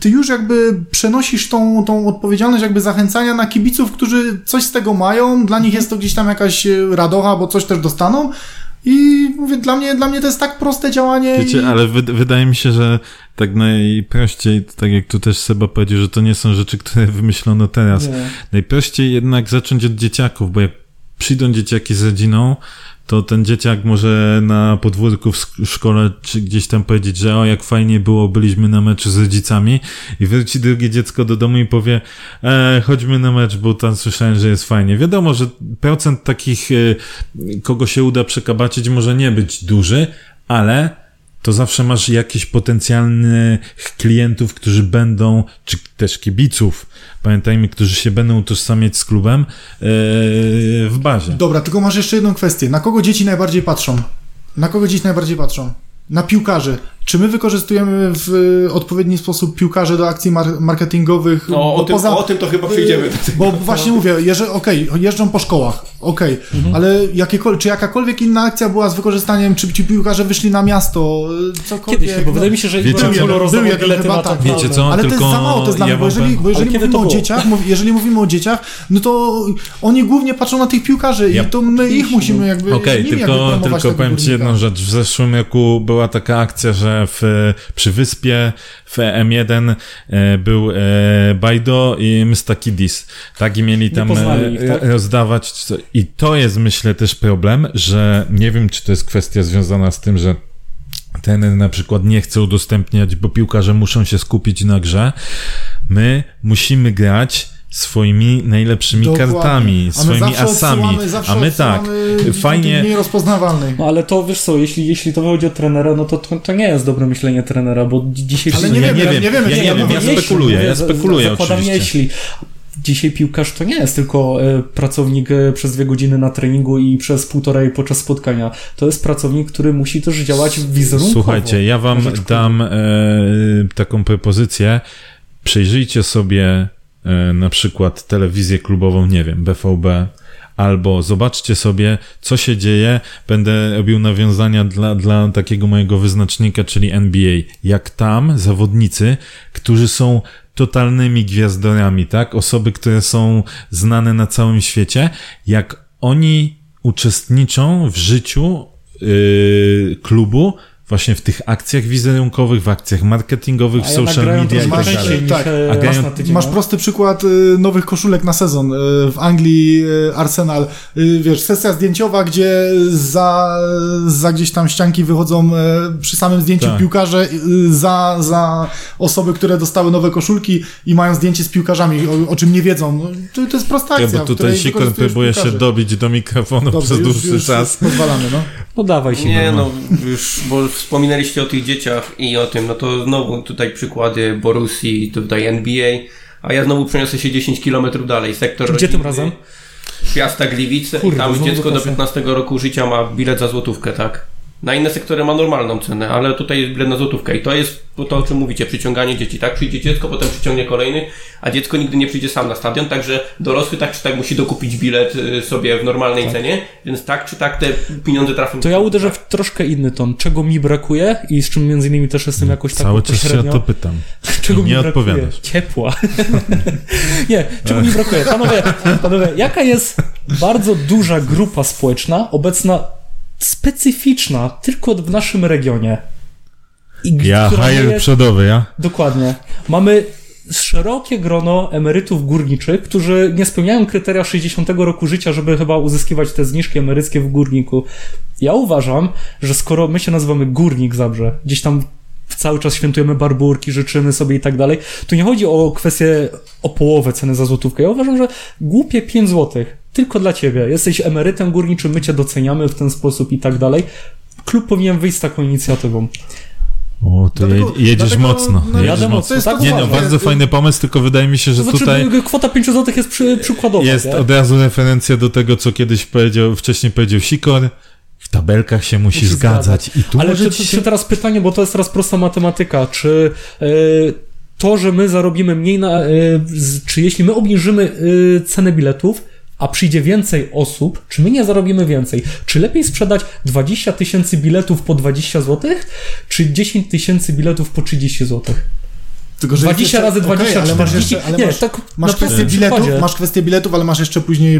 [SPEAKER 4] ty już jakby przenosisz tą, tą odpowiedzialność jakby zachęcania na kibiców, którzy coś z tego mają, dla nich jest to gdzieś tam jakaś y, radocha, bo coś też dostaną. I mówię, dla mnie, dla mnie to jest tak proste działanie. i...
[SPEAKER 1] Wiecie, ale wy, wydaje mi się, że tak najprościej, tak jak tu też Seba powiedział, że to nie są rzeczy, które [laughs] wymyślono teraz.
[SPEAKER 3] Nie.
[SPEAKER 1] Najprościej jednak zacząć od dzieciaków, bo jak przyjdą dzieciaki z rodziną, to ten dzieciak może na podwórku w szkole czy gdzieś tam powiedzieć, że o jak fajnie było, byliśmy na meczu z rodzicami i wróci drugie dziecko do domu i powie e, chodźmy na mecz, bo tam słyszałem, że jest fajnie. Wiadomo, że procent takich, e, kogo się uda przekabacić może nie być duży, ale to zawsze masz jakieś potencjalnych klientów, którzy będą, czy też kibiców, pamiętajmy, którzy się będą utożsamiać z klubem e, w bazie.
[SPEAKER 4] Dobra, tylko masz jeszcze jedną kwestię. Na kogo dzieci najbardziej patrzą? Na kogo dzieci najbardziej patrzą? Na piłkarzy. Czy my wykorzystujemy w y, odpowiedni sposób piłkarzy do akcji mar- marketingowych?
[SPEAKER 2] No, o, tym, o tym to chyba przyjdziemy.
[SPEAKER 4] Bo właśnie mówię, jeżeli, okej, jeżdżą po szkołach, okej,
[SPEAKER 2] Mhm.
[SPEAKER 4] ale jakiekolwiek, czy jakakolwiek inna akcja była z wykorzystaniem, czy ci piłkarze wyszli na miasto, y, cokolwiek.
[SPEAKER 3] Kiedyś, bo
[SPEAKER 4] no.
[SPEAKER 3] wydaje mi się, że
[SPEAKER 1] Wiecie,
[SPEAKER 4] Był
[SPEAKER 3] rozdawał
[SPEAKER 4] jeden
[SPEAKER 3] bilety
[SPEAKER 4] chyba tak,
[SPEAKER 3] tak
[SPEAKER 1] Wiecie co?
[SPEAKER 4] Ale to jest
[SPEAKER 1] tylko
[SPEAKER 4] za mało to jest dla
[SPEAKER 1] ja
[SPEAKER 4] mnie, bo jeżeli, bo jeżeli mówimy
[SPEAKER 3] to
[SPEAKER 4] o dzieciach, jeżeli mówimy o dzieciach, no to oni głównie patrzą na tych piłkarzy
[SPEAKER 1] Ja-
[SPEAKER 4] i to my ich musimy jakby
[SPEAKER 1] Okej,
[SPEAKER 4] jakby
[SPEAKER 1] tylko, tylko powiem Ci jedną rzecz. W zeszłym roku była taka akcja, że w, przy Wyspie w M1 e, był e, Bajdo i Mystakidis. Tak, i mieli tam e,
[SPEAKER 3] ich, tak?
[SPEAKER 1] rozdawać. I to jest, myślę, też problem, że nie wiem, czy to jest kwestia związana z tym, że trener na przykład nie chce udostępniać, bo piłkarze muszą się skupić na grze. My musimy grać swoimi najlepszymi
[SPEAKER 4] Dokładnie.
[SPEAKER 1] kartami, swoimi
[SPEAKER 4] zawsze
[SPEAKER 1] asami. A my tak, fajnie,
[SPEAKER 4] Mniej rozpoznawalnych.
[SPEAKER 3] No ale to wiesz co, jeśli, jeśli to chodzi o trenera, no to, to to nie jest dobre myślenie trenera, bo dzi- dzisiaj
[SPEAKER 4] Ale nie
[SPEAKER 1] ja
[SPEAKER 4] wiemy,
[SPEAKER 1] nie wiem,
[SPEAKER 4] nie wiemy,
[SPEAKER 1] ja nie wiem, ja spekuluję, ja spekuluję
[SPEAKER 3] zakładam
[SPEAKER 1] oczywiście.
[SPEAKER 3] jeśli. Dzisiaj piłkarz to nie jest tylko e, pracownik e, przez dwie godziny na treningu i przez półtorej podczas spotkania. To jest pracownik, który musi też działać wizerunkowo.
[SPEAKER 1] Słuchajcie, ja wam dam e, taką propozycję. Przejrzyjcie sobie na przykład telewizję klubową, nie wiem, BVB, albo zobaczcie sobie, co się dzieje. Będę robił nawiązania dla, dla takiego mojego wyznacznika, czyli NBA. Jak tam zawodnicy, którzy są totalnymi gwiazdorami, tak? Osoby, które są znane na całym świecie, jak oni uczestniczą w życiu yy, klubu właśnie w tych akcjach wizerunkowych, w akcjach marketingowych, w
[SPEAKER 3] ja
[SPEAKER 1] social media i tak
[SPEAKER 4] masz-
[SPEAKER 1] dalej.
[SPEAKER 4] tak.
[SPEAKER 1] A grają-.
[SPEAKER 4] Masz
[SPEAKER 3] no.
[SPEAKER 4] prosty przykład y, nowych koszulek na sezon. Y, w Anglii y, Arsenal, wiesz, sesja zdjęciowa, gdzie za, za gdzieś tam ścianki wychodzą przy samym zdjęciu
[SPEAKER 1] Tak.
[SPEAKER 4] piłkarze, za, za osoby, które dostały nowe koszulki i mają zdjęcie z piłkarzami, o, o czym nie wiedzą. No, to, to jest prosta
[SPEAKER 1] Ja,
[SPEAKER 4] akcja.
[SPEAKER 1] bo
[SPEAKER 4] w
[SPEAKER 1] tutaj
[SPEAKER 4] wykorzystujesz
[SPEAKER 1] próbuje się dobić do mikrofonu
[SPEAKER 4] Dobrze,
[SPEAKER 1] przez
[SPEAKER 4] już,
[SPEAKER 1] dłuższy
[SPEAKER 4] już,
[SPEAKER 1] czas.
[SPEAKER 4] Pozwalamy, no.
[SPEAKER 3] No dawaj się.
[SPEAKER 2] Nie,
[SPEAKER 1] no.
[SPEAKER 2] no już, bo wspominaliście o tych dzieciach i o tym, no to znowu tutaj przykłady Borussii, tutaj NBA, a ja znowu przeniosę się 10 km dalej, sektor
[SPEAKER 3] Gdzie tym razem?
[SPEAKER 2] Piasta Gliwice
[SPEAKER 3] Kurde,
[SPEAKER 2] tam dziecko do
[SPEAKER 3] dotacja.
[SPEAKER 2] 15 roku życia ma bilet za złotówkę, tak? Na inne sektory ma normalną cenę, ale tutaj jest bilet na złotówkę i to jest to, o czym mówicie, przyciąganie dzieci, tak? Przyjdzie dziecko, potem przyciągnie kolejny, a dziecko nigdy nie przyjdzie sam na stadion, także dorosły tak czy tak musi dokupić bilet y, sobie w normalnej cenie, więc tak czy tak te pieniądze trafią.
[SPEAKER 3] To ja uderzę w troszkę inny ton. Czego mi brakuje i z czym między innymi też jestem jakoś tak
[SPEAKER 1] Cały czas się to pytam. [laughs]
[SPEAKER 3] Czego
[SPEAKER 1] I
[SPEAKER 3] mi
[SPEAKER 1] nie
[SPEAKER 3] brakuje?
[SPEAKER 1] odpowiadasz.
[SPEAKER 3] Ciepła. [laughs] nie, czego mi brakuje? Panowie, panowie, jaka jest bardzo duża grupa społeczna, obecna, specyficzna, tylko w naszym regionie? I
[SPEAKER 1] Ja, hajer
[SPEAKER 3] jest-
[SPEAKER 1] przodowy, ja?
[SPEAKER 3] Dokładnie. Mamy szerokie grono emerytów górniczych, którzy nie spełniają kryteria 60 roku życia, żeby chyba uzyskiwać te zniżki emeryckie w górniku. Ja uważam, że skoro my się nazywamy Górnik Zabrze, gdzieś tam cały czas świętujemy barburki, życzymy sobie i tak dalej, to nie chodzi o kwestię o połowę ceny za złotówkę. Ja uważam, że głupie 5 złotych tylko dla ciebie. Jesteś emerytem górniczym, my cię doceniamy w ten sposób i tak dalej. Klub powinien wyjść z taką inicjatywą.
[SPEAKER 1] O, to
[SPEAKER 4] Dlatego-
[SPEAKER 1] je, jedziesz
[SPEAKER 4] dlatego,
[SPEAKER 1] mocno.
[SPEAKER 4] no,
[SPEAKER 1] jedziesz
[SPEAKER 3] jadę
[SPEAKER 1] mocno.
[SPEAKER 3] mocno, tak
[SPEAKER 1] Nie no, bardzo fajny pomysł, tylko wydaje mi się, że
[SPEAKER 3] To znaczy,
[SPEAKER 1] tutaj
[SPEAKER 3] kwota 5 zł jest przy, przykładowa.
[SPEAKER 1] jest
[SPEAKER 3] nie?
[SPEAKER 1] od razu referencja do tego, co kiedyś powiedział, wcześniej powiedział Sikor. W tabelkach się musi,
[SPEAKER 3] Musi
[SPEAKER 1] zgadzać. I tu
[SPEAKER 3] Ale czy,
[SPEAKER 1] się...
[SPEAKER 3] czy teraz pytanie, bo to jest teraz prosta matematyka, czy e, to, że my zarobimy mniej na, e, czy jeśli my obniżymy e, cenę biletów, a przyjdzie więcej osób, czy my nie zarobimy więcej? Czy lepiej sprzedać 20 tysięcy biletów po 20 zł, czy 10 tysięcy biletów po 30 zł?
[SPEAKER 4] Tylko, że
[SPEAKER 3] 20
[SPEAKER 4] jeszcze-
[SPEAKER 3] razy 20,
[SPEAKER 4] okej, ale masz
[SPEAKER 3] 40.
[SPEAKER 4] jeszcze, ale
[SPEAKER 3] nie,
[SPEAKER 4] masz,
[SPEAKER 3] tak
[SPEAKER 4] masz kwestię biletów,
[SPEAKER 3] przykładzie.
[SPEAKER 4] masz kwestię biletów, ale masz jeszcze później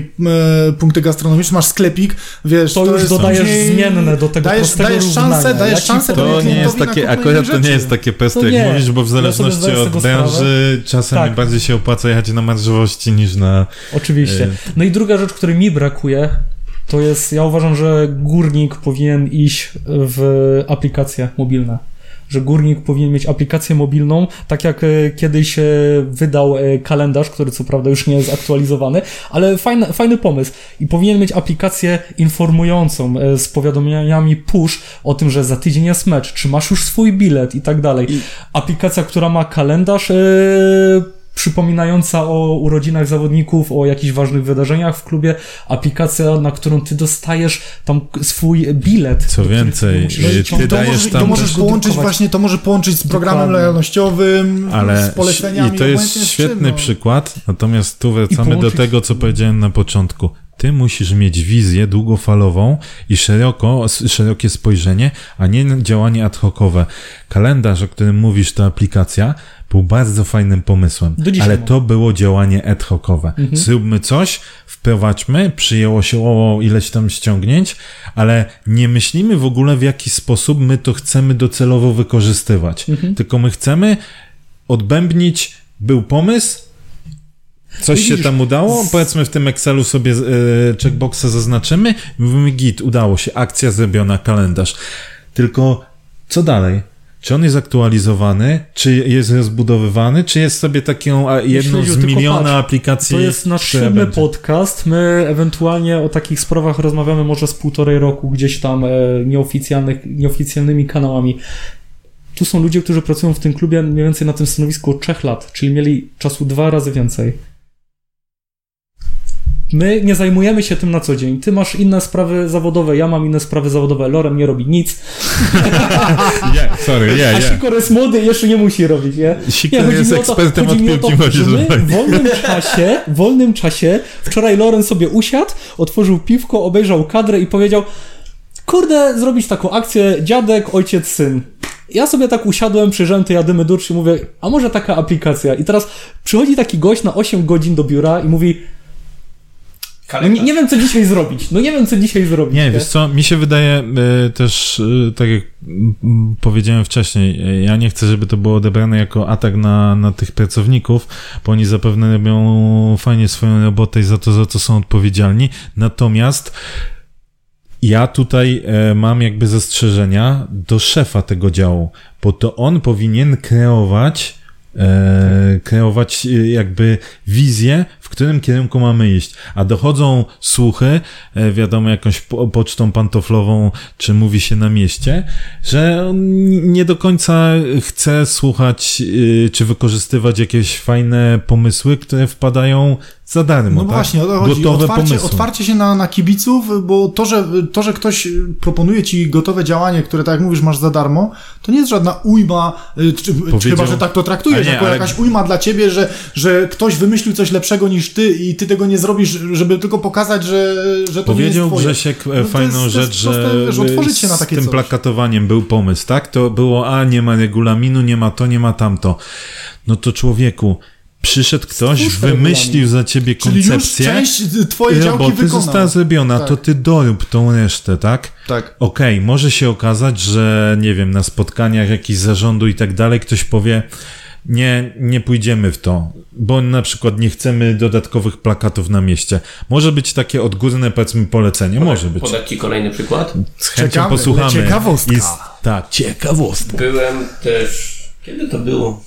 [SPEAKER 4] e, punkty gastronomiczne, masz sklepik, wiesz,
[SPEAKER 3] To już
[SPEAKER 4] jest
[SPEAKER 3] dodajesz
[SPEAKER 4] później-
[SPEAKER 3] zmienne do tego
[SPEAKER 4] dajesz, dajesz
[SPEAKER 3] równania.
[SPEAKER 4] szansę, dajesz
[SPEAKER 3] Ja
[SPEAKER 4] szansę
[SPEAKER 1] To nie jest takie, akurat to nie jest takie proste,
[SPEAKER 3] To
[SPEAKER 1] jak
[SPEAKER 3] nie.
[SPEAKER 1] mówisz, bo w
[SPEAKER 3] Ja
[SPEAKER 1] zależności
[SPEAKER 3] z
[SPEAKER 1] od branży czasem
[SPEAKER 3] Tak.
[SPEAKER 1] bardziej się opłaca jechać na marżowości niż na...
[SPEAKER 3] Oczywiście.
[SPEAKER 1] Y-
[SPEAKER 3] No i druga rzecz, której mi brakuje, to jest, ja uważam, że górnik powinien iść w aplikacje mobilne. Że górnik powinien mieć aplikację mobilną, tak jak e, kiedyś e, wydał e, kalendarz, który co prawda już nie jest aktualizowany, ale fajny, fajny pomysł. I powinien mieć aplikację informującą z powiadomieniami push o tym, że za tydzień jest mecz, czy masz już swój bilet i tak dalej. Aplikacja, która ma kalendarz e, przypominająca o urodzinach zawodników, o jakichś ważnych wydarzeniach w klubie, aplikacja, na którą ty dostajesz tam swój bilet.
[SPEAKER 1] Co więcej, y, ty
[SPEAKER 4] to
[SPEAKER 1] dajesz
[SPEAKER 4] możesz,
[SPEAKER 1] tam
[SPEAKER 4] to możesz połączyć właśnie, to może połączyć z programem
[SPEAKER 3] Dokładnie.
[SPEAKER 4] lojalnościowym,
[SPEAKER 1] Ale
[SPEAKER 4] z poleceniami.
[SPEAKER 1] i to jest świetny
[SPEAKER 4] czym, no.
[SPEAKER 1] przykład, natomiast tu wracamy do tego, co powiedziałem na początku. Ty musisz mieć wizję długofalową i szeroko, szerokie spojrzenie, a nie działanie ad hocowe. Kalendarz, o którym mówisz, ta aplikacja, był bardzo fajnym pomysłem, ale to było działanie ad hocowe. Zróbmy coś, wprowadźmy, przyjęło się o ileś tam ściągnięć, ale nie myślimy w ogóle w jaki sposób my to chcemy docelowo wykorzystywać. Tylko my chcemy odbębnić, był pomysł, coś się tam udało, powiedzmy w tym Excelu sobie e, checkboxa zaznaczymy, mówimy git, udało się, akcja zrobiona, kalendarz. Tylko co dalej? Czy on jest aktualizowany, czy jest rozbudowywany, czy jest sobie taką jedną
[SPEAKER 3] Śledziu,
[SPEAKER 1] z miliona
[SPEAKER 3] patrz,
[SPEAKER 1] aplikacji?
[SPEAKER 3] To jest nasz siódmy podcast. My ewentualnie o takich sprawach rozmawiamy może z półtorej roku gdzieś tam e, nieoficjalnych, nieoficjalnymi kanałami. Tu są ludzie, którzy pracują w tym klubie mniej więcej na tym stanowisku od trzech lat, czyli mieli czasu dwa razy więcej. My nie zajmujemy się tym na co dzień. Ty masz inne sprawy zawodowe, ja mam inne sprawy zawodowe. Lorem nie robi nic. [laughs]
[SPEAKER 1] Yeah, sorry, yeah,
[SPEAKER 3] A
[SPEAKER 1] yeah.
[SPEAKER 3] Sikor jest młody jeszcze nie musi robić, nie?
[SPEAKER 1] Sikor jest ekspertem od piłki
[SPEAKER 3] to, że my w wolnym czasie, w wolnym czasie, wczoraj Loren sobie usiadł, otworzył piwko, obejrzał kadrę i powiedział kurde, zrobić taką akcję dziadek, ojciec, syn. Ja sobie tak usiadłem, przyjrzałem tej Jadymy Durczy i mówię, a może taka aplikacja? I teraz przychodzi taki gość na 8 godzin do biura i mówi, no nie, nie wiem co dzisiaj zrobić, no nie wiem co dzisiaj zrobić.
[SPEAKER 1] Nie, wiesz co, mi się wydaje y, też, y, tak jak powiedziałem wcześniej, y, ja nie chcę, żeby to było odebrane jako atak na, na tych pracowników, bo oni zapewne robią fajnie swoją robotę i za to, za co są odpowiedzialni. Natomiast ja tutaj mam jakby zastrzeżenia do szefa tego działu, bo to on powinien kreować e, kreować e, jakby wizję, w którym kierunku mamy iść. A dochodzą słuchy, e, wiadomo, jakąś po, pocztą pantoflową, czy mówi się na mieście, że on nie do końca chce słuchać, e, czy wykorzystywać jakieś fajne pomysły, które wpadają za darmo.
[SPEAKER 4] No
[SPEAKER 1] tak?
[SPEAKER 4] właśnie, o to chodzi.
[SPEAKER 1] Gotowe
[SPEAKER 4] Otwarcie,
[SPEAKER 1] pomysły.
[SPEAKER 4] otwarcie się na, na kibiców, bo to że, to, że ktoś proponuje ci gotowe działanie, które, tak jak mówisz, masz za darmo, to nie jest żadna ujma, y, czy, chyba, że tak to traktujesz,
[SPEAKER 1] nie,
[SPEAKER 4] jako
[SPEAKER 1] ale-
[SPEAKER 4] jakaś ujma dla ciebie, że, że ktoś wymyślił coś lepszego niż ty i ty tego nie zrobisz, żeby tylko pokazać, że, że to
[SPEAKER 1] Powiedział
[SPEAKER 4] nie jest twoje.
[SPEAKER 1] Grzesiek e,
[SPEAKER 4] No to
[SPEAKER 1] fajną
[SPEAKER 4] jest- to jest
[SPEAKER 1] rzecz, że
[SPEAKER 4] wiesz, otworzyć się na
[SPEAKER 1] z
[SPEAKER 4] takie
[SPEAKER 1] tym
[SPEAKER 4] coś.
[SPEAKER 1] plakatowaniem był pomysł, tak? To było, a nie ma regulaminu, nie ma to, nie ma tamto. No to człowieku, przyszedł ktoś,
[SPEAKER 3] Stwórz
[SPEAKER 1] wymyślił za ciebie
[SPEAKER 4] Czyli już
[SPEAKER 1] koncepcję,
[SPEAKER 4] część twojej działki
[SPEAKER 1] roboty
[SPEAKER 4] wykonał.
[SPEAKER 1] została zrobiona,
[SPEAKER 4] Tak.
[SPEAKER 1] to ty dorób tą resztę, tak?
[SPEAKER 4] Tak.
[SPEAKER 1] Okej, może się okazać, że nie wiem, na spotkaniach jakichś zarządu i tak dalej ktoś powie, nie, nie pójdziemy w to, bo na przykład nie chcemy dodatkowych plakatów na mieście. Może być takie odgórne, powiedzmy, polecenie, może być.
[SPEAKER 2] Podać Ci kolejny przykład.
[SPEAKER 1] Z chęcią
[SPEAKER 4] Czekamy,
[SPEAKER 1] posłuchamy.
[SPEAKER 4] ciekawostka.
[SPEAKER 1] Z- tak, ciekawostka.
[SPEAKER 2] Byłem też... Kiedy to było?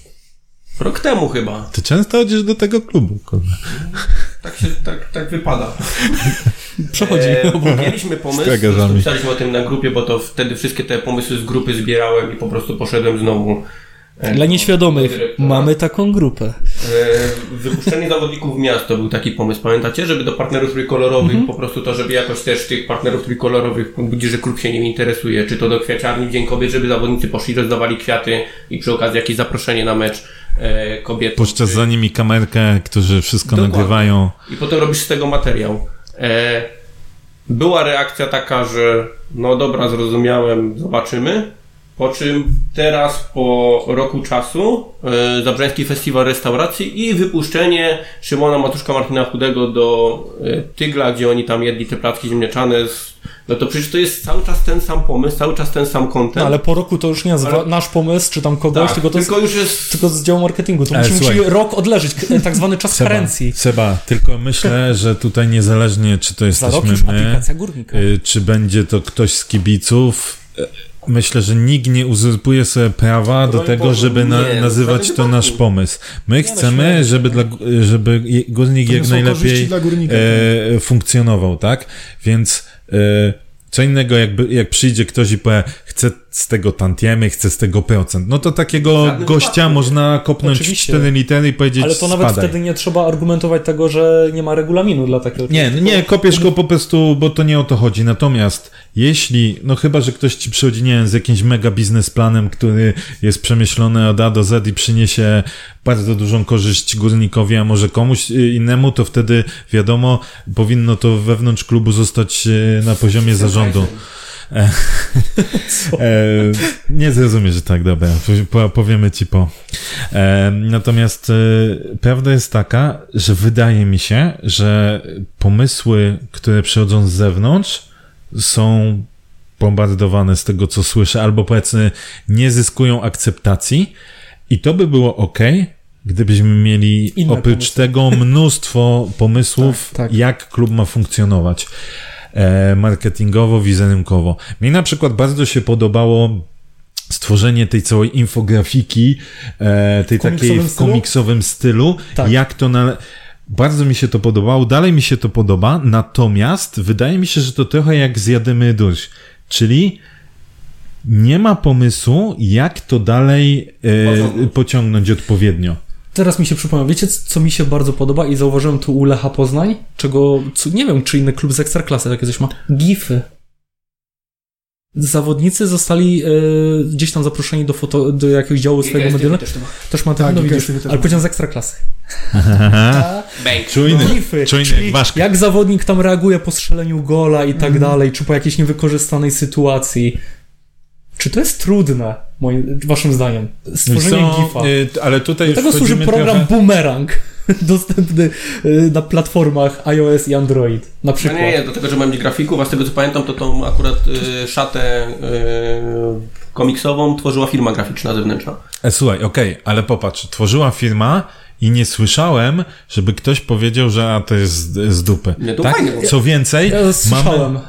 [SPEAKER 2] Rok temu chyba.
[SPEAKER 1] Ty często chodzisz do tego klubu, kurde. [laughs]
[SPEAKER 2] Tak się, tak, tak wypada. [laughs]
[SPEAKER 3] Przechodzi.
[SPEAKER 2] E, mieliśmy pomysł, pisaliśmy o tym na grupie, bo to wtedy wszystkie te pomysły z grupy zbierałem i po prostu poszedłem znowu. E,
[SPEAKER 3] Dla
[SPEAKER 2] do-
[SPEAKER 3] nieświadomych,
[SPEAKER 2] do dyrektora.
[SPEAKER 3] mamy taką grupę.
[SPEAKER 2] E, Wypuszczenie zawodników w miasto był taki pomysł, pamiętacie? Żeby do partnerów trójkolorowych,
[SPEAKER 3] Mhm.
[SPEAKER 2] po prostu to, żeby jakoś też tych partnerów trójkolorowych budzić, że klub się nim interesuje, czy to do kwiaciarni w Dzień Kobiet, żeby zawodnicy poszli, rozdawali kwiaty i przy okazji jakieś zaproszenie na mecz e, kobiet.
[SPEAKER 1] Puszczasz za nimi kamerkę, którzy wszystko
[SPEAKER 2] Dokładnie.
[SPEAKER 1] nagrywają.
[SPEAKER 2] I potem robisz z tego materiał. E, była reakcja taka, że no dobra, zrozumiałem, zobaczymy. Po czym teraz po roku czasu e, Zabrzeński Festiwal Restauracji i wypuszczenie Szymona Matuszka Martina Chudego do e, Tygla, gdzie oni tam jedli te placki ziemniaczane. Z, no to przecież to jest cały czas ten sam pomysł, cały czas ten sam content.
[SPEAKER 3] No, ale po roku to już nie jest
[SPEAKER 2] Ale-
[SPEAKER 3] nasz pomysł, czy tam kogoś,
[SPEAKER 2] tak,
[SPEAKER 3] tylko to jest
[SPEAKER 2] tylko już jest
[SPEAKER 3] tylko z działu marketingu. To musi, rok odleżeć, tak zwany czas
[SPEAKER 1] Seba,
[SPEAKER 3] karencji.
[SPEAKER 1] Seba, tylko myślę, że tutaj niezależnie, czy to jesteśmy my, y, czy będzie to ktoś z kibiców, y, myślę, że nikt nie uzurpuje sobie prawa do tego, żeby na,
[SPEAKER 2] w
[SPEAKER 1] nazywać to nasz pomysł. My chcemy,
[SPEAKER 3] śmiało.
[SPEAKER 1] żeby, dla, żeby górnik jak najlepiej e, funkcjonował, tak? Więc e, co innego, jakby, jak przyjdzie ktoś i powie, chce z tego tantiemy, chce z tego procent, no to takiego
[SPEAKER 2] żadnym
[SPEAKER 1] gościa
[SPEAKER 2] wypadku.
[SPEAKER 1] można kopnąć
[SPEAKER 3] Oczywiście.
[SPEAKER 1] w cztery litery i powiedzieć
[SPEAKER 3] Ale to nawet
[SPEAKER 1] spadaj.
[SPEAKER 3] wtedy nie trzeba argumentować tego, że nie ma regulaminu dla takiego
[SPEAKER 1] Nie,
[SPEAKER 3] czegoś.
[SPEAKER 1] nie, kopiesz go po prostu, bo to nie o to chodzi. Natomiast jeśli, no chyba, że ktoś ci przychodzi, nie wiem, z jakimś mega biznesplanem, który jest przemyślony od A do Z i przyniesie bardzo dużą korzyść górnikowi, a może komuś y, innemu, to wtedy wiadomo, powinno to wewnątrz klubu zostać y, na poziomie zarządu. E, [laughs] e, nie zrozumiesz, że tak, dobra, po, powiemy ci po. E, natomiast e, prawda jest taka, że wydaje mi się, że pomysły, które przychodzą z zewnątrz, są bombardowane z tego, co słyszę, albo powiedzmy, nie zyskują akceptacji, i to by było ok, gdybyśmy mieli
[SPEAKER 3] Inne
[SPEAKER 1] oprócz
[SPEAKER 3] pomysły.
[SPEAKER 1] tego mnóstwo pomysłów,
[SPEAKER 3] Tak, tak.
[SPEAKER 1] jak klub ma funkcjonować marketingowo, wizerunkowo. Mi na przykład bardzo się podobało stworzenie tej całej infografiki, e, tej
[SPEAKER 3] W
[SPEAKER 1] takiej
[SPEAKER 3] komiksowym
[SPEAKER 1] w
[SPEAKER 3] stylu?
[SPEAKER 1] komiksowym stylu,
[SPEAKER 3] Tak.
[SPEAKER 1] jak to na... Bardzo mi się to podobało, dalej mi się to podoba, natomiast wydaje mi się, że to trochę jak zjademy dusz, czyli nie ma pomysłu, jak to dalej e,
[SPEAKER 2] pociągnąć
[SPEAKER 1] odpowiednio.
[SPEAKER 3] Teraz mi się przypomniał, wiecie co mi się bardzo podoba i zauważyłem tu u Lecha Poznań, czego, co, nie wiem, czy inny klub z Ekstraklasy takie coś ma, gify. Zawodnicy zostali e, gdzieś tam zaproszeni do, foto, do jakiegoś działu swojego medialnego.
[SPEAKER 2] Też.
[SPEAKER 3] Też ma ten,
[SPEAKER 4] Tak,
[SPEAKER 3] no widzisz, ale powiedziałem z Ekstraklasy. [laughs]
[SPEAKER 1] Czujny,
[SPEAKER 3] Gify,
[SPEAKER 1] czujny jak ważka.
[SPEAKER 3] jak zawodnik tam reaguje po strzeleniu gola i
[SPEAKER 1] Mhm.
[SPEAKER 3] tak dalej, czy po jakiejś niewykorzystanej sytuacji. Czy to jest trudne, moim, waszym zdaniem? Stworzenie
[SPEAKER 1] Co,
[SPEAKER 3] gifa.
[SPEAKER 1] y, ale tutaj
[SPEAKER 3] Do tego służy program
[SPEAKER 1] trochę...
[SPEAKER 3] Boomerang, [laughs] dostępny y, na platformach iOS i Android. Na
[SPEAKER 2] No
[SPEAKER 3] przykład.
[SPEAKER 2] nie, nie, do tego, że mam grafików, a z tego co pamiętam, to tą akurat y, szatę y, komiksową tworzyła firma graficzna zewnętrzna.
[SPEAKER 1] E, słuchaj, okej, ale popatrz, tworzyła firma i nie słyszałem, żeby ktoś powiedział, że a to jest z, z dupy.
[SPEAKER 2] Nie, to
[SPEAKER 1] tak?
[SPEAKER 2] fajnie.
[SPEAKER 1] Co więcej,
[SPEAKER 3] Ja słyszałem.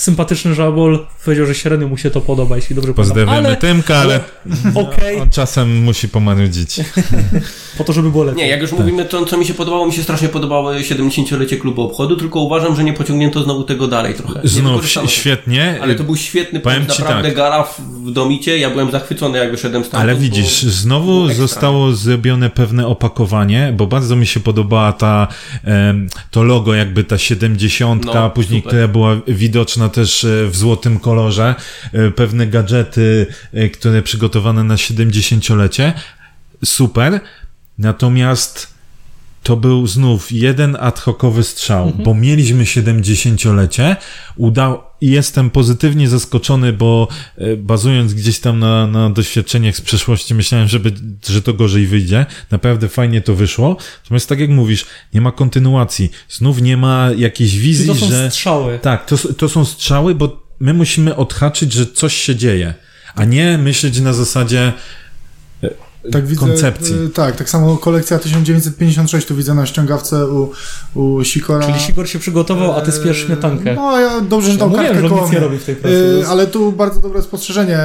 [SPEAKER 3] Sympatyczny żabol powiedział, że średnio mu się to podoba, jeśli dobrze
[SPEAKER 1] Pozdrawiamy
[SPEAKER 3] pamiętam.
[SPEAKER 1] Tymka, ale, [laughs]
[SPEAKER 3] Okej,
[SPEAKER 1] on czasem musi pomarudzić. [laughs]
[SPEAKER 3] po to, żeby było lepiej.
[SPEAKER 2] Nie, jak już mówimy, to co mi się podobało, mi się strasznie podobało 70-lecie klubu obchodu, tylko uważam, że nie pociągnięto znowu tego dalej trochę. Nie
[SPEAKER 1] Znów świetnie,
[SPEAKER 2] Ale to był świetny
[SPEAKER 1] Powiem ci
[SPEAKER 2] naprawdę
[SPEAKER 1] tak.
[SPEAKER 2] gara w, w domicie, ja byłem zachwycony jak wyszedłem stamtąd.
[SPEAKER 1] Ale
[SPEAKER 2] bo-
[SPEAKER 1] widzisz, znowu zostało zrobione pewne opakowanie, bo bardzo mi się podobała ta, to logo, jakby ta 70,
[SPEAKER 2] No,
[SPEAKER 1] a później,
[SPEAKER 2] super.
[SPEAKER 1] która była widoczna też e, w złotym kolorze, e, pewne gadżety, e, które przygotowane na 70-lecie. Super. Natomiast to był znów jeden ad hocowy strzał, bo mieliśmy 70-lecie, udał, i jestem pozytywnie zaskoczony, bo e, bazując gdzieś tam na, na doświadczeniach z przeszłości, myślałem, że, by, że to gorzej wyjdzie. Naprawdę fajnie to wyszło. Natomiast tak jak mówisz, nie ma kontynuacji. Znów nie ma jakiejś wizji,
[SPEAKER 3] to są
[SPEAKER 1] że...
[SPEAKER 3] strzały.
[SPEAKER 1] Tak, to, to są strzały, bo my musimy odhaczyć, że coś się dzieje, a nie myśleć na zasadzie
[SPEAKER 4] Tak widzę,
[SPEAKER 1] koncepcji.
[SPEAKER 4] y, tak, tak samo kolekcja 1956 tu widzę na ściągawce u, u Sikora.
[SPEAKER 3] Czyli Sigor się przygotował, a ty spiesz śmietankę.
[SPEAKER 4] No, ja dobrze, że
[SPEAKER 3] Ja
[SPEAKER 4] dał
[SPEAKER 3] mówiłem,
[SPEAKER 4] kartkę
[SPEAKER 3] że
[SPEAKER 4] koło
[SPEAKER 3] nic nie
[SPEAKER 4] mnie.
[SPEAKER 3] robi w tej pracy. Jest-
[SPEAKER 4] Ale tu bardzo dobre spostrzeżenie.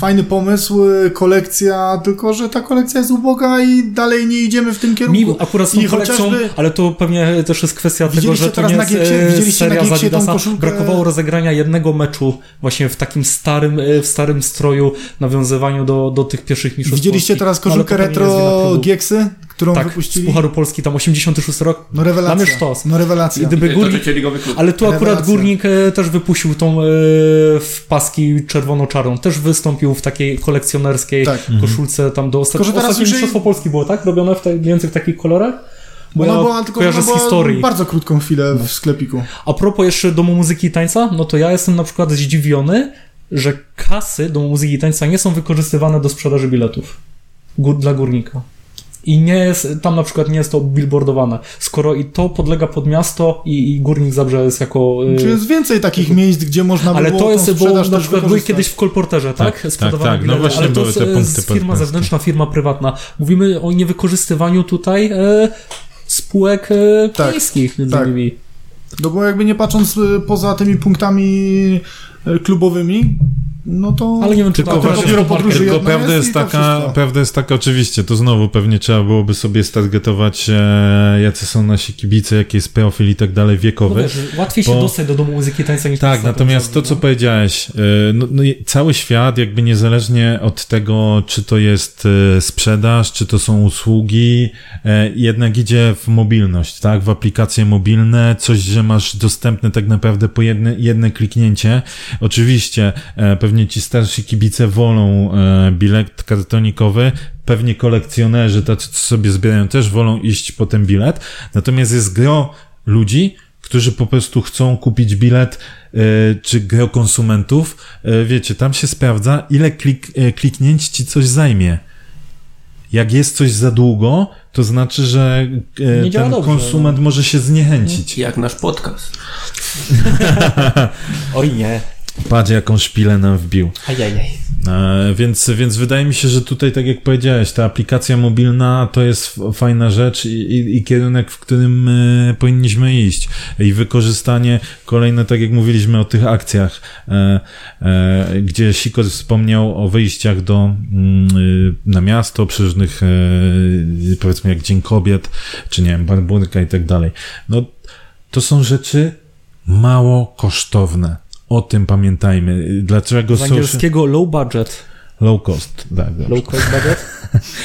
[SPEAKER 4] Fajny pomysł, kolekcja, tylko że ta kolekcja jest uboga i dalej nie idziemy w tym kierunku.
[SPEAKER 3] Mi akurat z tą
[SPEAKER 4] I
[SPEAKER 3] kolekcją,
[SPEAKER 4] chociażby-
[SPEAKER 3] ale to pewnie też jest kwestia tego, że to
[SPEAKER 4] teraz
[SPEAKER 3] nie
[SPEAKER 4] na
[SPEAKER 3] jest
[SPEAKER 4] Gieksie-
[SPEAKER 3] e,
[SPEAKER 4] na
[SPEAKER 3] seria
[SPEAKER 4] tą
[SPEAKER 3] Adidasa.
[SPEAKER 4] koszulkę?
[SPEAKER 3] Brakowało rozegrania jednego meczu właśnie w takim starym, e, w starym stroju, nawiązywaniu do, do tych pierwszych mistrzostw
[SPEAKER 4] Widzieliście. Teraz
[SPEAKER 3] No,
[SPEAKER 4] koszulkę retro. Gieksy, którą
[SPEAKER 3] Tak, z
[SPEAKER 4] wypuścili?
[SPEAKER 3] Pucharu Polski, tam 86 rok.
[SPEAKER 4] No rewelacja.
[SPEAKER 3] sztos.
[SPEAKER 4] No rewelacja.
[SPEAKER 3] I gdyby
[SPEAKER 2] To
[SPEAKER 3] Górnik, ale tu akurat
[SPEAKER 4] Rewelacja.
[SPEAKER 3] Górnik e, też wypuścił tą e, w paski czerwono-czarną. Też wystąpił w takiej kolekcjonerskiej
[SPEAKER 4] Tak.
[SPEAKER 3] koszulce tam do
[SPEAKER 4] Tylko,
[SPEAKER 3] ostatniego.
[SPEAKER 4] jej-
[SPEAKER 3] mistrzostwo Polski było, tak? Robione w te, mniej więcej w takich kolorach? Bo
[SPEAKER 4] Ona
[SPEAKER 3] ja
[SPEAKER 4] była tylko
[SPEAKER 3] kojarzę
[SPEAKER 4] ona
[SPEAKER 3] z
[SPEAKER 4] była
[SPEAKER 3] historii.
[SPEAKER 4] bardzo krótką chwilę w sklepiku.
[SPEAKER 3] A propos jeszcze Domu Muzyki i Tańca, no to ja jestem na przykład zdziwiony, że kasy Domu Muzyki i Tańca nie są wykorzystywane do sprzedaży biletów Gór, dla górnika. I nie jest, tam na przykład nie jest to billboardowane. Skoro i to podlega pod miasto i, i Górnik Zabrze jest jako... y,
[SPEAKER 4] Czy jest więcej takich miejsc, gdzie można by
[SPEAKER 3] ale
[SPEAKER 4] było
[SPEAKER 3] to jest, bo na przykład były kiedyś w kolporterze, tak?
[SPEAKER 1] Tak, tak, tak. No właśnie
[SPEAKER 3] ale to
[SPEAKER 1] były
[SPEAKER 3] jest,
[SPEAKER 1] te punkty
[SPEAKER 3] jest firma zewnętrzna, firma prywatna. Mówimy o niewykorzystywaniu tutaj e, spółek e,
[SPEAKER 4] Tak,
[SPEAKER 3] miejskich między
[SPEAKER 4] tak.
[SPEAKER 3] innymi.
[SPEAKER 4] No bo jakby nie patrząc y, poza tymi punktami y, klubowymi, no to...
[SPEAKER 3] Ale nie wiem, czy
[SPEAKER 1] Tylko
[SPEAKER 3] to
[SPEAKER 4] właśnie- podróży.
[SPEAKER 1] Tylko prawda
[SPEAKER 4] jest
[SPEAKER 1] jest, taka, prawda jest taka, oczywiście, to znowu pewnie trzeba byłoby sobie stargetować, e, jacy są nasi kibice, jaki jest profil i tak dalej
[SPEAKER 3] No
[SPEAKER 1] wiekowy.
[SPEAKER 3] wiesz, łatwiej się
[SPEAKER 1] bo-
[SPEAKER 3] dostać do domu muzyki tańca niż
[SPEAKER 1] Tak,
[SPEAKER 3] na
[SPEAKER 1] natomiast to, co powiedziałeś, e, no, no, cały świat, jakby niezależnie od tego, czy to jest e, sprzedaż, czy to są usługi, e, jednak idzie w mobilność, tak, w aplikacje mobilne, coś, że masz dostępne tak naprawdę po jedne, jedne kliknięcie. Oczywiście, e, pewnie ci starsi kibice wolą e, bilet kartonikowy, pewnie kolekcjonerzy, tacy, co sobie zbierają, też wolą iść po ten bilet, natomiast jest gro ludzi, którzy po prostu chcą kupić bilet, e, czy gro konsumentów, e, wiecie, tam się sprawdza, ile klik, kliknięć ci coś zajmie. Jak jest coś za długo, to znaczy, że e, ten
[SPEAKER 3] dobrze, no.
[SPEAKER 1] konsument może się zniechęcić.
[SPEAKER 2] Jak nasz podcast. [laughs]
[SPEAKER 3] Oj nie.
[SPEAKER 1] Patrz, jaką szpilę nam wbił.
[SPEAKER 3] Ajajaj.
[SPEAKER 1] E, więc, więc wydaje mi się, że tutaj, tak jak powiedziałeś, ta aplikacja mobilna to jest fajna rzecz i, i, i kierunek, w którym e, powinniśmy iść. I wykorzystanie kolejne, tak jak mówiliśmy o tych akcjach, e, e, gdzie Sikor wspomniał o wyjściach do, mm, na miasto przy różnych, powiedzmy jak Dzień Kobiet, czy nie wiem, Barburka i tak dalej. No, to są rzeczy mało kosztowne. O tym pamiętajmy. Dlaczego
[SPEAKER 3] Z
[SPEAKER 1] social...
[SPEAKER 3] angielskiego low budget.
[SPEAKER 1] Low cost, tak. dobrze.
[SPEAKER 3] Low cost budget.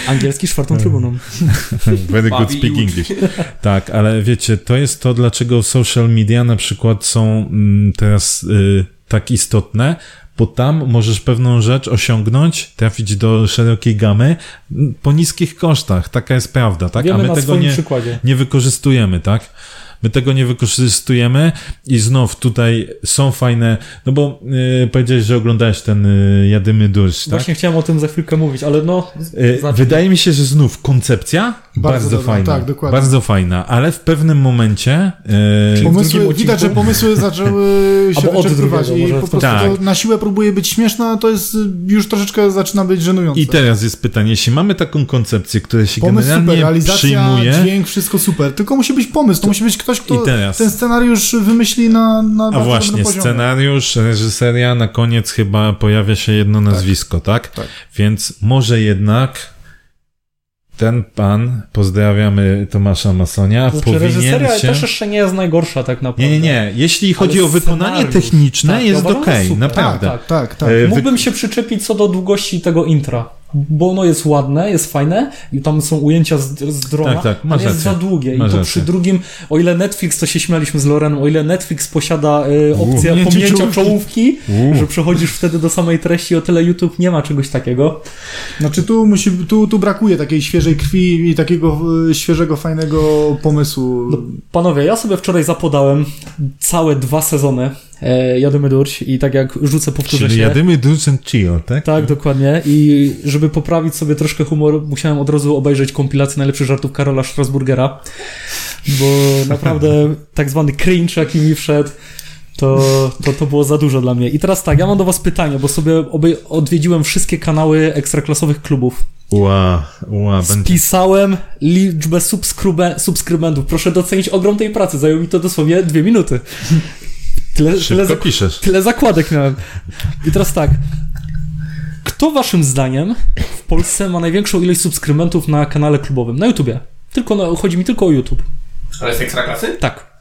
[SPEAKER 3] Angielski czwartą [laughs] trybuną. [laughs]
[SPEAKER 1] Very good speak English. [laughs] Tak, ale wiecie, to jest to, dlaczego social media na przykład są mm, teraz y, tak istotne, bo tam możesz pewną rzecz osiągnąć, trafić do szerokiej gamy mm, po niskich kosztach. Taka jest prawda, tak?
[SPEAKER 3] Wiemy
[SPEAKER 1] A my
[SPEAKER 3] na
[SPEAKER 1] tego
[SPEAKER 3] swoim
[SPEAKER 1] nie, nie wykorzystujemy, tak? My tego nie wykorzystujemy i znów tutaj są fajne, no bo y, powiedziałeś, że oglądałeś ten y, Jadymy Dursz, tak?
[SPEAKER 3] Właśnie chciałem o tym za chwilkę mówić, ale no...
[SPEAKER 1] Y,
[SPEAKER 3] zacznij.
[SPEAKER 1] Wydaje mi się, że znów koncepcja bardzo,
[SPEAKER 4] Bardzo dobra,
[SPEAKER 1] fajna.
[SPEAKER 4] tak, dokładnie.
[SPEAKER 1] Bardzo fajna, ale w pewnym momencie. y,
[SPEAKER 3] drugim
[SPEAKER 4] Pomysły,
[SPEAKER 3] odcinku?
[SPEAKER 4] widać, że pomysły zaczęły [laughs] się wyczerpywać i po prostu
[SPEAKER 1] tak.
[SPEAKER 4] to na siłę próbuje być śmieszne, a to jest już troszeczkę zaczyna być żenujące.
[SPEAKER 1] I teraz jest pytanie, jeśli mamy taką koncepcję, która się
[SPEAKER 4] Pomysł super,
[SPEAKER 1] generalnie
[SPEAKER 4] realizacja,
[SPEAKER 1] przyjmuje.
[SPEAKER 4] dźwięk, wszystko super. Tylko musi być pomysł, to musi być ktoś, kto
[SPEAKER 1] I teraz.
[SPEAKER 4] ten scenariusz wymyśli na, na
[SPEAKER 1] A właśnie, scenariusz, reżyseria, na koniec chyba pojawia się jedno nazwisko, tak?
[SPEAKER 4] tak.
[SPEAKER 1] Więc może jednak ten pan, pozdrawiamy Tomasza Masonia,
[SPEAKER 3] Znaczy,
[SPEAKER 1] powinien
[SPEAKER 3] reżyseria
[SPEAKER 1] się...
[SPEAKER 3] też jeszcze nie jest najgorsza tak naprawdę.
[SPEAKER 1] Nie, nie, nie. Jeśli chodzi
[SPEAKER 3] Ale
[SPEAKER 1] o wykonanie techniczne,
[SPEAKER 3] tak,
[SPEAKER 1] jest
[SPEAKER 3] super.
[SPEAKER 1] naprawdę.
[SPEAKER 4] Tak, tak, tak.
[SPEAKER 1] E, wy-
[SPEAKER 3] Mógłbym się przyczepić co do długości tego intra, bo ono jest ładne, jest fajne i tam są ujęcia z, z drona,
[SPEAKER 1] Tak, tak,
[SPEAKER 3] ale jest za długie
[SPEAKER 1] Masz
[SPEAKER 3] i to
[SPEAKER 1] rację.
[SPEAKER 3] przy drugim, o ile Netflix, to się śmialiśmy z Lorenem, o ile Netflix posiada y, opcję
[SPEAKER 4] Pominięcie
[SPEAKER 3] pominięcia
[SPEAKER 4] czołówki.
[SPEAKER 3] że przechodzisz wtedy do samej treści, o tyle YouTube nie ma czegoś takiego.
[SPEAKER 4] Znaczy tu, musi, tu, tu brakuje takiej świeżej krwi i takiego y, świeżego, fajnego pomysłu.
[SPEAKER 3] No, Panowie, ja sobie wczoraj zapodałem całe dwa sezony e, Jadymy Durć i tak jak rzucę, powtórzę
[SPEAKER 1] Czyli
[SPEAKER 3] się.
[SPEAKER 1] jadymy Dulce and Chill, tak?
[SPEAKER 3] Tak, dokładnie. I żeby poprawić sobie troszkę humor, musiałem od razu obejrzeć kompilację najlepszych żartów Karola Strasburgera, bo [laughs] naprawdę tak zwany cringe, jaki mi wszedł, to, to, to było za dużo dla mnie. I teraz tak, ja mam do was pytanie, bo sobie obej- odwiedziłem wszystkie kanały ekstraklasowych klubów
[SPEAKER 1] Ła, ła, będzie...
[SPEAKER 3] Spisałem liczbę subskrybe- subskrybentów. Proszę docenić ogrom tej pracy. Zajęło mi to dosłownie dwie minuty. Tyle, tyle,
[SPEAKER 1] Szybko
[SPEAKER 3] zak-
[SPEAKER 1] piszesz.
[SPEAKER 3] tyle zakładek miałem. I teraz tak. Kto waszym zdaniem w Polsce ma największą ilość subskrybentów na kanale klubowym? Na YouTubie. Tylko na, chodzi mi tylko o YouTube.
[SPEAKER 2] Ale z ekstraklasy?
[SPEAKER 3] Tak.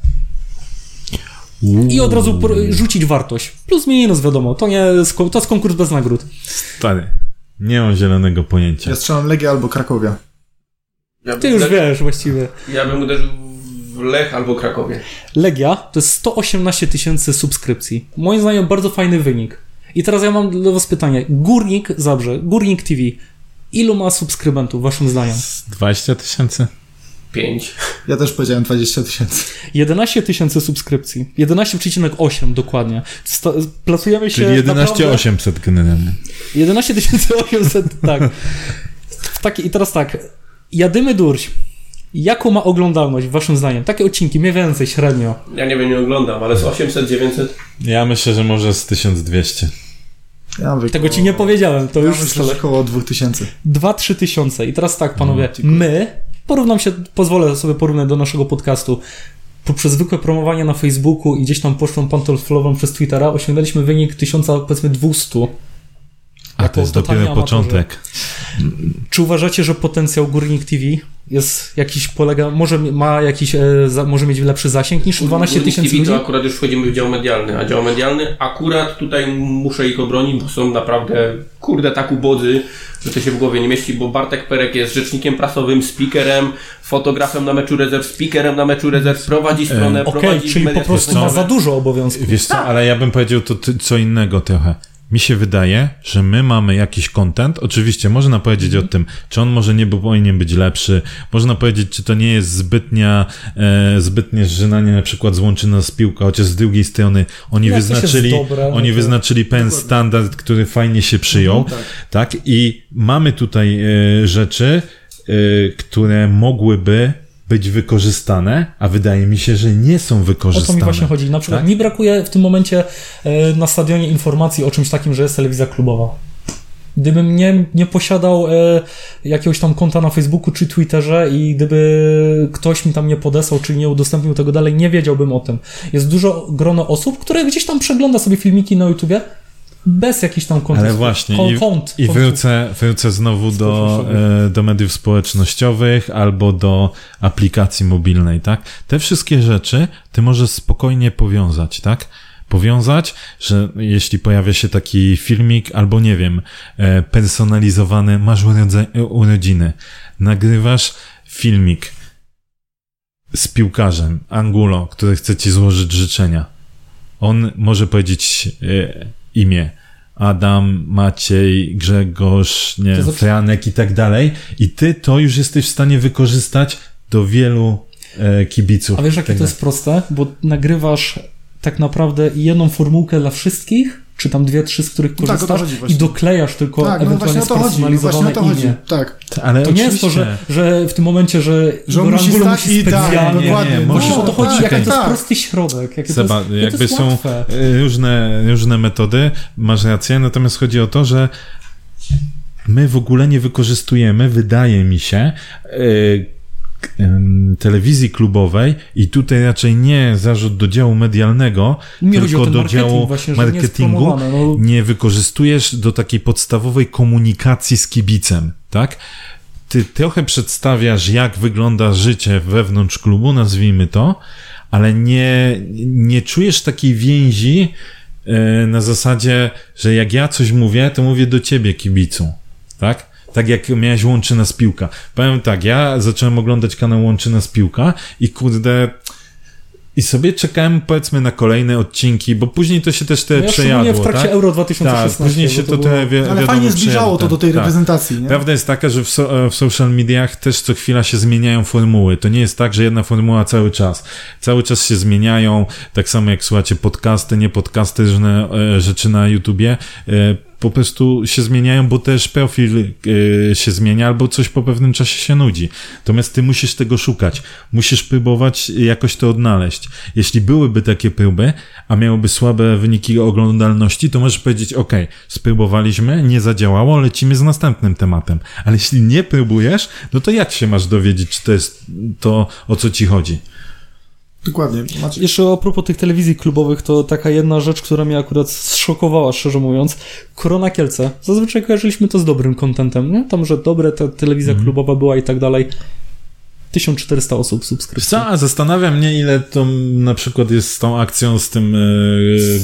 [SPEAKER 3] I od razu rzucić wartość. Plus minus, wiadomo. To nie to jest konkurs bez nagród.
[SPEAKER 1] Stary, nie mam zielonego pojęcia.
[SPEAKER 4] Ja strzelam Legia albo Krakowia.
[SPEAKER 2] Ja
[SPEAKER 3] Ty już
[SPEAKER 2] bym-
[SPEAKER 3] wiesz właściwie.
[SPEAKER 2] Ja bym uderzył w Lech albo Krakowie.
[SPEAKER 3] Legia to jest 118 tysięcy subskrypcji. Moim zdaniem bardzo fajny wynik. I teraz ja mam dla was pytanie. Górnik Zabrze, Górnik TV. Ilu ma subskrybentów waszym zdaniem?
[SPEAKER 1] 20 tysięcy?
[SPEAKER 2] 5.
[SPEAKER 4] Ja też powiedziałem 20 tysięcy.
[SPEAKER 3] 11 tysięcy subskrypcji. 11,8 dokładnie. Sto, placujemy się
[SPEAKER 1] Czyli 11
[SPEAKER 3] naprawdę-
[SPEAKER 1] 800 generalnie.
[SPEAKER 3] 11 800, tak. I teraz tak. Jadymy durś. Jaką ma oglądalność waszym zdaniem? Takie odcinki, mniej więcej, średnio.
[SPEAKER 2] Ja nie wiem, nie oglądam, ale z 800, 900.
[SPEAKER 1] Ja myślę, że może z 1200.
[SPEAKER 4] Ja mówię,
[SPEAKER 3] Tego ci nie powiedziałem, to
[SPEAKER 4] Ja
[SPEAKER 3] już
[SPEAKER 4] myślę, że około 2000.
[SPEAKER 3] 2-3 tysiące. I teraz tak, panowie,
[SPEAKER 1] No,
[SPEAKER 3] my, porównam się, pozwolę sobie porównać do naszego podcastu. Poprzez zwykłe promowanie na Facebooku i gdzieś tam pocztą pantoflową przez Twittera osiągnęliśmy wynik 1000, powiedzmy 200.
[SPEAKER 1] A to jest dopiero
[SPEAKER 3] amatorzy.
[SPEAKER 1] początek.
[SPEAKER 3] Czy uważacie, że potencjał Górnik TV jest jakiś, polega, może ma jakiś, e, za, może mieć lepszy zasięg niż 12
[SPEAKER 2] Górnik
[SPEAKER 3] tysięcy
[SPEAKER 2] TV
[SPEAKER 3] ludzi?
[SPEAKER 2] to akurat już wchodzimy w dział medialny, a dział medialny akurat tutaj muszę ich obronić, bo są naprawdę kurde tak ubodzy, że to się w głowie nie mieści, bo Bartek Perek jest rzecznikiem prasowym, speakerem, fotografem na meczu rezerw, speakerem na meczu rezerw, prowadzi stronę,
[SPEAKER 3] Okej,
[SPEAKER 2] prowadzi
[SPEAKER 3] czyli po prostu ma za dużo obowiązków.
[SPEAKER 1] Wiesz co, ale ja bym powiedział to ty, co innego trochę. Mi się wydaje, że my mamy jakiś content. Oczywiście można powiedzieć o tym, czy on może nie powinien być lepszy. Można powiedzieć, czy to nie jest zbytnia, e, zbytnie zżynanie na przykład złączy nas piłka, chociaż z drugiej strony oni
[SPEAKER 3] Jak
[SPEAKER 1] wyznaczyli,
[SPEAKER 3] dobre, no
[SPEAKER 1] oni wyznaczyli pewien standard, który fajnie się przyjął. tak. I mamy tutaj e, rzeczy, e, które mogłyby być wykorzystane, a wydaje mi się, że nie są
[SPEAKER 3] O to
[SPEAKER 1] wykorzystane.
[SPEAKER 3] mi właśnie chodzi. Na przykład
[SPEAKER 1] Tak?
[SPEAKER 3] mi brakuje w tym momencie e, na stadionie informacji o czymś takim, że jest telewizja klubowa. Gdybym nie, nie posiadał e, jakiegoś tam konta na Facebooku czy Twitterze i gdyby ktoś mi tam nie podesłał, czy nie udostępnił tego dalej, nie wiedziałbym o tym. Jest dużo grono osób, które gdzieś tam przegląda sobie filmiki na YouTubie bez jakichś tam kont.
[SPEAKER 1] Ale właśnie,
[SPEAKER 3] kon,
[SPEAKER 1] i,
[SPEAKER 3] kont,
[SPEAKER 1] i
[SPEAKER 3] kontów.
[SPEAKER 1] wrócę, wrócę znowu do, e, do mediów społecznościowych albo do aplikacji mobilnej, tak? Te wszystkie rzeczy ty możesz spokojnie powiązać, tak? Powiązać, że jeśli pojawia się taki filmik, albo nie wiem, e, personalizowany, masz urodze, urodziny, nagrywasz filmik z piłkarzem Angulo, który chce ci złożyć życzenia. On może powiedzieć e, imię. Adam, Maciej, Grzegorz, nie,
[SPEAKER 3] To
[SPEAKER 1] Franek i tak dalej. I ty to już jesteś w stanie wykorzystać do wielu e, kibiców.
[SPEAKER 3] A wiesz, jakie
[SPEAKER 1] Tak
[SPEAKER 3] to jest proste? Bo nagrywasz tak naprawdę jedną formułkę dla wszystkich, czy tam dwie, trzy, z których
[SPEAKER 4] No tak,
[SPEAKER 3] korzystasz
[SPEAKER 4] właśnie.
[SPEAKER 3] i doklejasz tylko
[SPEAKER 4] Tak, no
[SPEAKER 3] ewentualnie
[SPEAKER 4] właśnie o to chodzi. No właśnie
[SPEAKER 3] spersonalizowane
[SPEAKER 4] o to chodzi.
[SPEAKER 3] imię.
[SPEAKER 4] Tak.
[SPEAKER 1] Ale
[SPEAKER 3] To nie jest to, że, że w tym momencie, że,
[SPEAKER 4] Że on musi stać
[SPEAKER 3] musi
[SPEAKER 4] i tak,
[SPEAKER 3] specjalnie...
[SPEAKER 1] nie,
[SPEAKER 3] Właśnie
[SPEAKER 1] możesz-
[SPEAKER 3] o to chodzi,
[SPEAKER 4] tak,
[SPEAKER 3] jaki to jest
[SPEAKER 4] tak.
[SPEAKER 3] prosty środek. Jakie
[SPEAKER 1] Seba,
[SPEAKER 3] to jest,
[SPEAKER 1] jakby
[SPEAKER 3] jest
[SPEAKER 1] są
[SPEAKER 3] łatwe.
[SPEAKER 1] e, różne, różne metody, masz rację, natomiast chodzi o to, że my w ogóle nie wykorzystujemy, wydaje mi się, em, telewizji klubowej i tutaj raczej nie zarzut do działu medialnego,
[SPEAKER 3] o
[SPEAKER 1] tylko do działu
[SPEAKER 3] właśnie, nie
[SPEAKER 1] marketingu
[SPEAKER 3] promowane, no.
[SPEAKER 1] nie wykorzystujesz do takiej podstawowej komunikacji z kibicem, tak? Ty trochę przedstawiasz, jak wygląda życie wewnątrz klubu, nazwijmy to, ale nie, nie czujesz takiej więzi e, na zasadzie, że jak ja coś mówię, to mówię do ciebie, kibicu, tak? Tak jak miałeś Łączyna z Piłka. Powiem tak, ja zacząłem oglądać kanał Łączyna z Piłka i kurde... I sobie czekałem, powiedzmy, na kolejne odcinki, bo później to się też te
[SPEAKER 3] No ja
[SPEAKER 1] przejadło,
[SPEAKER 3] w trakcie
[SPEAKER 1] tak?
[SPEAKER 3] Euro 2016.
[SPEAKER 1] Tak, później się to,
[SPEAKER 3] było-
[SPEAKER 1] te, wi-
[SPEAKER 4] Ale
[SPEAKER 1] wiadomo,
[SPEAKER 4] fajnie zbliżało to do tej
[SPEAKER 1] tak.
[SPEAKER 4] reprezentacji, nie?
[SPEAKER 1] Prawda jest taka, że w, so, w social mediach też co chwila się zmieniają formuły. To nie jest tak, że jedna formuła cały czas. Cały czas się zmieniają, tak samo jak słuchacie podcasty, nie podcasty, różne e, rzeczy na YouTubie. E, po prostu się zmieniają, bo też profil e, się zmienia, albo coś po pewnym czasie się nudzi. Natomiast ty musisz tego szukać. Musisz próbować jakoś to odnaleźć. Jeśli byłyby takie próby, a miałyby słabe wyniki oglądalności, to możesz powiedzieć, ok, spróbowaliśmy, nie zadziałało, lecimy z następnym tematem. Ale jeśli nie próbujesz, no to jak się masz dowiedzieć, czy to jest to, o co ci chodzi?
[SPEAKER 4] Dokładnie. Macie.
[SPEAKER 3] Jeszcze a propos tych telewizji klubowych, to taka jedna rzecz, która mnie akurat zszokowała, szczerze mówiąc. Korona Kielce. Zazwyczaj kojarzyliśmy to z dobrym kontentem, nie? Tam, że dobre ta telewizja
[SPEAKER 1] Mhm.
[SPEAKER 3] klubowa była i tak dalej. 1400 osób subskrypcji.
[SPEAKER 1] Co? A zastanawia mnie, ile to na przykład jest z tą akcją z tym e,